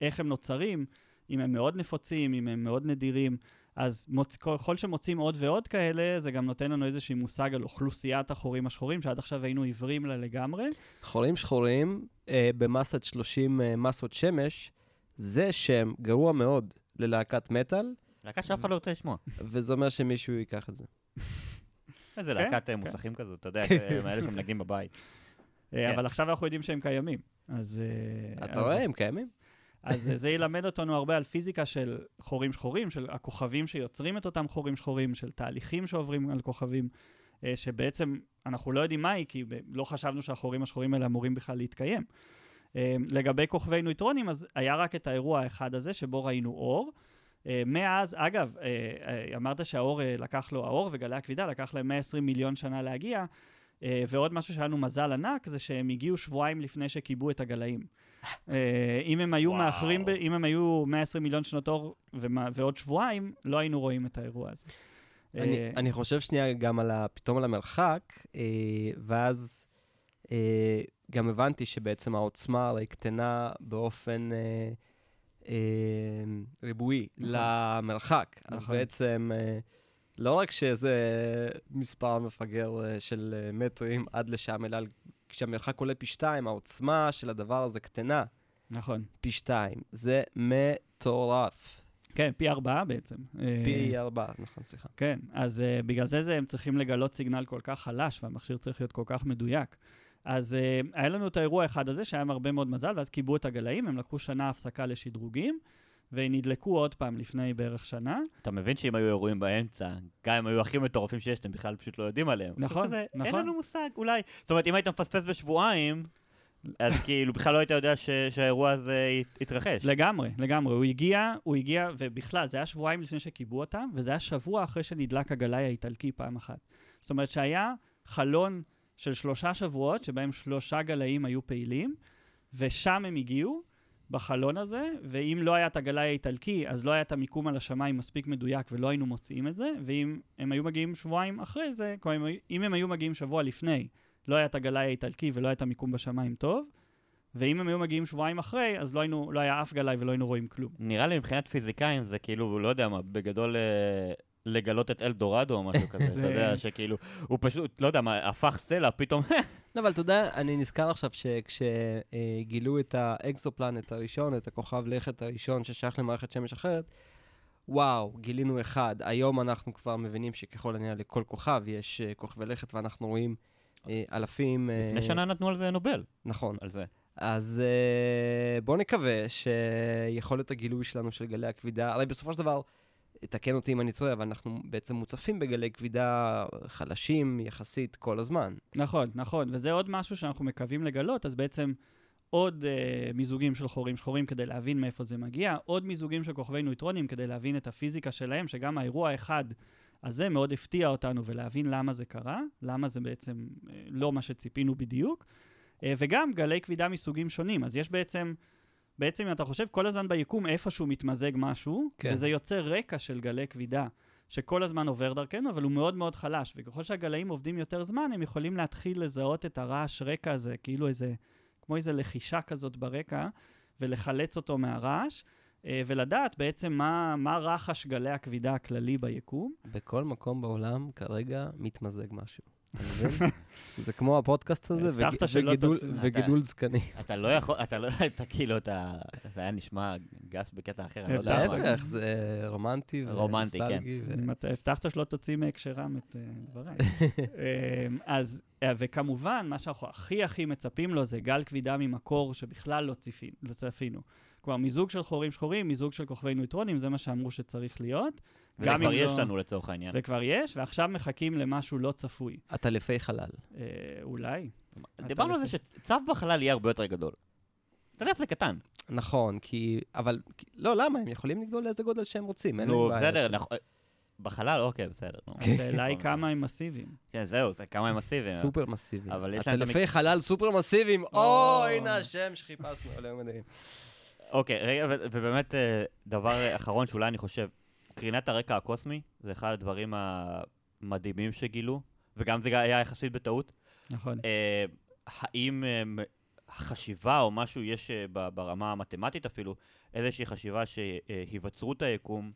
D: איך הם נוצרים, אם הם מאוד נפוצים, אם הם מאוד נדירים. אז מוצ... ככל שמוצאים עוד ועוד כאלה, זה גם נותן לנו איזשהו מושג על אוכלוסיית החורים השחורים, שעד עכשיו היינו עיוורים לה לגמרי.
B: חורים שחורים אה, במסת 30 אה, מסות שמש, זה שם גרוע מאוד ללהקת מטאל,
C: להקה שאף אחד לא רוצה לשמוע.
B: וזה אומר שמישהו ייקח את זה.
C: איזה
D: כן,
C: להקת אה,
D: כן.
C: מוסכים כזאת, אתה יודע, מאלה שמנגנים בבית.
D: אה,
C: כן.
D: אבל עכשיו אנחנו יודעים שהם קיימים. אז... אה,
B: אתה רואה, הם קיימים.
D: אז זה ילמד אותנו הרבה על פיזיקה של חורים שחורים, של הכוכבים שיוצרים את אותם חורים שחורים, של תהליכים שעוברים על כוכבים, שבעצם אנחנו לא יודעים מהי, כי לא חשבנו שהחורים השחורים האלה אמורים בכלל להתקיים. לגבי כוכבי נויטרונים, אז היה רק את האירוע האחד הזה, שבו ראינו אור. אה, מאז, אגב, אה, אה, אמרת שהאור אה, לקח לו, האור וגלי הכבידה לקח להם 120 מיליון שנה להגיע, אה, ועוד משהו שהיה לנו מזל ענק, זה שהם הגיעו שבועיים לפני שכיבו את הגלאים. אה, אם הם היו. מאחרים, אם הם היו 120 מיליון שנות אור ועוד שבועיים, לא היינו רואים את האירוע הזה.
B: אני,
D: אה,
B: אני חושב שנייה גם על ה, פתאום על המרחק, אה, ואז אה, גם הבנתי שבעצם העוצמה הרי קטנה באופן אה, ריבועי
D: נכון.
B: למרחק. אז
D: נכון.
B: בעצם אה, לא רק שזה מספר מפגר אה, של אה, מטרים עד לשם, אלא כשהמרחק עולה פי שתיים, העוצמה של הדבר הזה קטנה
D: נכון.
B: פי שתיים. זה מטורף.
D: כן, פי ארבעה בעצם. אה,
B: פי ארבע, נכון, סליחה.
D: כן, אז uh, בגלל זה, זה הם צריכים לגלות סיגנל כל כך חלש, והמכשיר צריך להיות כל כך מדויק. אז uh, היה לנו את האירוע האחד הזה, שהיה עם הרבה מאוד מזל, ואז כיבו את הגלאים, הם לקחו שנה הפסקה לשדרוגים, ונדלקו עוד פעם לפני בערך שנה.
C: אתה מבין שאם היו אירועים באמצע, גם אם היו הכי מטורפים שיש, אתם בכלל פשוט לא יודעים עליהם.
D: נכון,
C: כזה, אין
D: נכון.
C: לנו מושג, אולי. זאת אומרת, אם היית מפספס בשבועיים, אז כאילו בכלל לא היית יודע ש- שהאירוע הזה יתרחש.
D: לגמרי, לגמרי. הוא הגיע, הוא הגיע, ובכלל, זה היה שבועיים לפני שכיבו אותם, וזה היה שבוע אחרי שנדלק הגלאי האיטלקי פעם אחת. זאת אומרת שהיה חלון של שלושה שבועות, שבהם שלושה גלאים היו פעילים, ושם הם הגיעו, בחלון הזה, ואם לא היה את הגלאי האיטלקי, אז לא היה את המיקום על השמיים מספיק מדויק ולא היינו מוצאים את זה, ואם הם היו מגיעים שבועיים אחרי זה, כלומר, אם הם היו מגיעים שבוע לפני, לא היה את הגלאי האיטלקי ולא היה את המיקום בשמיים טוב, ואם הם היו מגיעים שבועיים אחרי, אז לא, היינו, לא היה אף גלאי ולא היינו רואים כלום.
C: נראה לי מבחינת פיזיקאים זה כאילו, לא יודע מה, בגדול אה, לגלות את אלדורדו או משהו כזה,
D: זה-
C: אתה יודע, שכאילו, הוא פשוט, לא יודע מה, הפך סלע, פתאום,
B: לא, אבל אתה יודע, אני נזכר עכשיו שכשגילו את האקסופלנט הראשון, את הכוכב לכת הראשון ששייך למערכת שמש אחרת, וואו, גילינו אחד. היום אנחנו כבר מבינים שככל הנראה לכל כוכב יש אה, כוכבי לכת, ואנחנו רואים אה, אלפים... אה,
C: לפני שנה נתנו על זה נובל,
B: נכון.
C: על זה.
B: אז בואו נקווה שיכולת הגילוי שלנו של גלי הכבידה, הרי בסופו של דבר, תקן אותי אם אני טועה, אבל אנחנו בעצם מוצפים בגלי כבידה חלשים יחסית כל הזמן.
D: נכון, נכון, וזה עוד משהו שאנחנו מקווים לגלות, אז בעצם עוד uh, מיזוגים של חורים שחורים כדי להבין מאיפה זה מגיע, עוד מיזוגים של כוכבי נויטרונים כדי להבין את הפיזיקה שלהם, שגם האירוע האחד הזה מאוד הפתיע אותנו ולהבין למה זה קרה, למה זה בעצם uh, לא מה שציפינו בדיוק, uh, וגם גלי כבידה מסוגים שונים. אז יש בעצם, בעצם אם אתה חושב, כל הזמן ביקום איפשהו מתמזג משהו,
B: כן.
D: וזה יוצר רקע של גלי כבידה. שכל הזמן עובר דרכנו, אבל הוא מאוד מאוד חלש. וככל שהגלאים עובדים יותר זמן, הם יכולים להתחיל לזהות את הרעש רקע הזה, כאילו איזה, כמו איזה לחישה כזאת ברקע, ולחלץ אותו מהרעש, אה, ולדעת בעצם מה, מה רחש גלי הכבידה הכללי ביקום.
B: בכל מקום בעולם כרגע מתמזג משהו. אתה מבין? זה כמו הפודקאסט הזה, וג- וגידול-
D: תוציא.
B: וגידול זקני.
C: אתה לא יכול, אתה לא, אתה כאילו, אתה, זה היה נשמע גס בקטע אחר, אני לא יודע.
B: להפך, זה רומנטי
C: רומנטי, כן.
B: ונוסטלגי. ו-
D: אם אתה הבטחת שלא תוציא מהקשרם את אה, דבריי. אמ, אז, אה, וכמובן, מה שאנחנו הכי הכי מצפים לו זה גל כבידה ממקור שבכלל לא לא צפינו. כלומר, מיזוג של חורים שחורים, מיזוג של כוכבי נויטרונים, זה מה שאמרו שצריך להיות. גם אם
C: יש
D: לא-
C: לנו לצורך העניין.
D: וכבר יש, ועכשיו מחכים למשהו לא צפוי.
B: עטלפי חלל.
D: אה, אולי.
C: דיברנו על זה שצו בחלל יהיה הרבה יותר גדול. טלף זה קטן.
B: נכון, כי... אבל... כי- לא, למה? הם יכולים לגדול לאיזה גודל שהם רוצים.
C: נו, בסדר. נכון. בחלל, אוקיי, בסדר.
D: השאלה היא כמה הם מסיביים.
C: כן, זהו, זה כמה הם מסיביים.
B: סופר מסיבי.
C: אבל יש להם את
B: עטלפי חלל סופר מסיביים. או. הנה השם שחיפשנו, אלוהים מדהים.
C: אוקיי, רגע, ובאמת, אה, דבר אחרון שאולי אני חושב, קרינת הרקע הקוסמי, זה אחד הדברים המדהימים שגילו, וגם זה היה יחסית בטעות.
D: נכון.
C: אה, האם אה, חשיבה או משהו יש אה, ברמה המתמטית אפילו, איזושהי חשיבה שהיווצרות היקום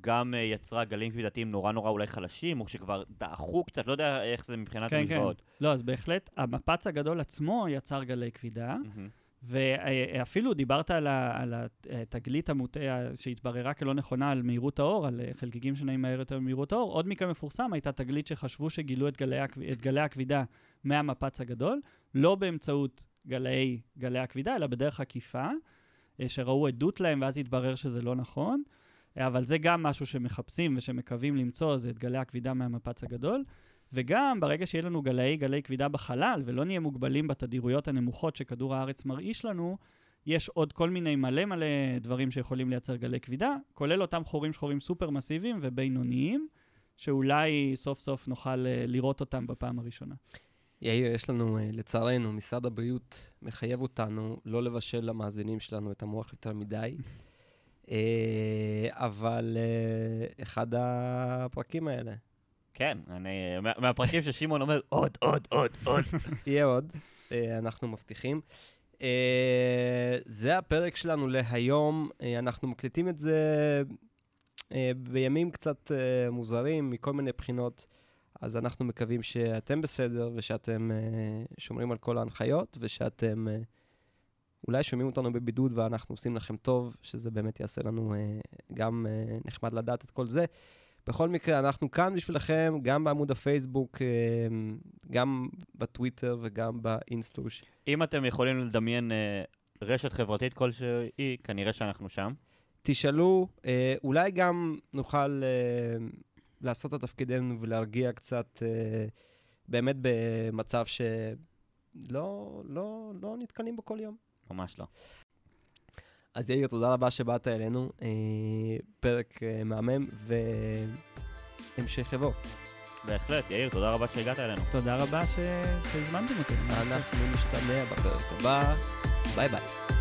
C: גם אה, יצרה גלים כבידתיים נורא נורא אולי חלשים, או שכבר דעכו קצת, לא יודע איך זה מבחינת
D: כן, כן.
C: המזוואות.
D: לא, אז בהחלט, המפץ הגדול עצמו יצר גלי כבידה.
C: מהמם.
D: ואפילו דיברת על, ה, על התגלית המוטעה שהתבררה כלא נכונה על מהירות האור, על חלקיקים שנעים מהר יותר ממהירות האור. עוד מקרה מפורסם הייתה תגלית שחשבו שגילו את גלי, את גלי הכבידה מהמפץ הגדול, לא באמצעות גלי, גלי הכבידה, אלא בדרך עקיפה, אה, שראו עדות להם ואז התברר שזה לא נכון. אבל זה גם משהו שמחפשים ושמקווים למצוא, זה את גלי הכבידה מהמפץ הגדול. וגם ברגע שיהיה לנו גלאי גלי כבידה בחלל, ולא נהיה מוגבלים בתדירויות הנמוכות שכדור הארץ מרעיש לנו, יש עוד כל מיני מלא מלא דברים שיכולים לייצר גלי כבידה, כולל אותם חורים שחורים סופר מסיביים ובינוניים, שאולי סוף סוף נוכל אה, לראות אותם בפעם הראשונה.
B: יאיר, יש לנו, אה, לצערנו, משרד הבריאות מחייב אותנו לא לבשל למאזינים שלנו את המוח יותר מדי. אה, אבל אחד הפרקים האלה,
C: כן, אני, מה- מהפרקים ששמעון אומר, עוד, עוד, עוד, עוד.
B: יהיה עוד, אה, אנחנו מבטיחים. אה, זה הפרק שלנו להיום, אה, אנחנו מקליטים את זה בימים קצת מוזרים מכל מיני בחינות. אז אנחנו מקווים שאתם בסדר ושאתם אה, שומרים על כל ההנחיות ושאתם אה, אולי שומעים אותנו בבידוד ואנחנו עושים לכם טוב, שזה באמת יעשה לנו אה, גם אה, נחמד לדעת את כל זה. בכל מקרה, אנחנו כאן בשבילכם, גם בעמוד הפייסבוק, אה, גם בטוויטר וגם באינסטוש.
C: אם אתם יכולים לדמיין אה, רשת חברתית כלשהי, כנראה שאנחנו שם.
B: תשאלו, אה, אולי גם נוכל לעשות את תפקידנו ולהרגיע קצת, באמת במצב שלא לא, לא נתקלים בו כל יום.
C: ממש לא.
B: אז יאיר, תודה רבה שבאת אלינו. אה, פרק אה, מהמם, והמשך יבוא.
C: בהחלט, יאיר, תודה רבה שהגעת אלינו.
D: תודה רבה ש- שהזמנתם אותי.
B: אנחנו נשתמע בפרק הבא. ביי ביי.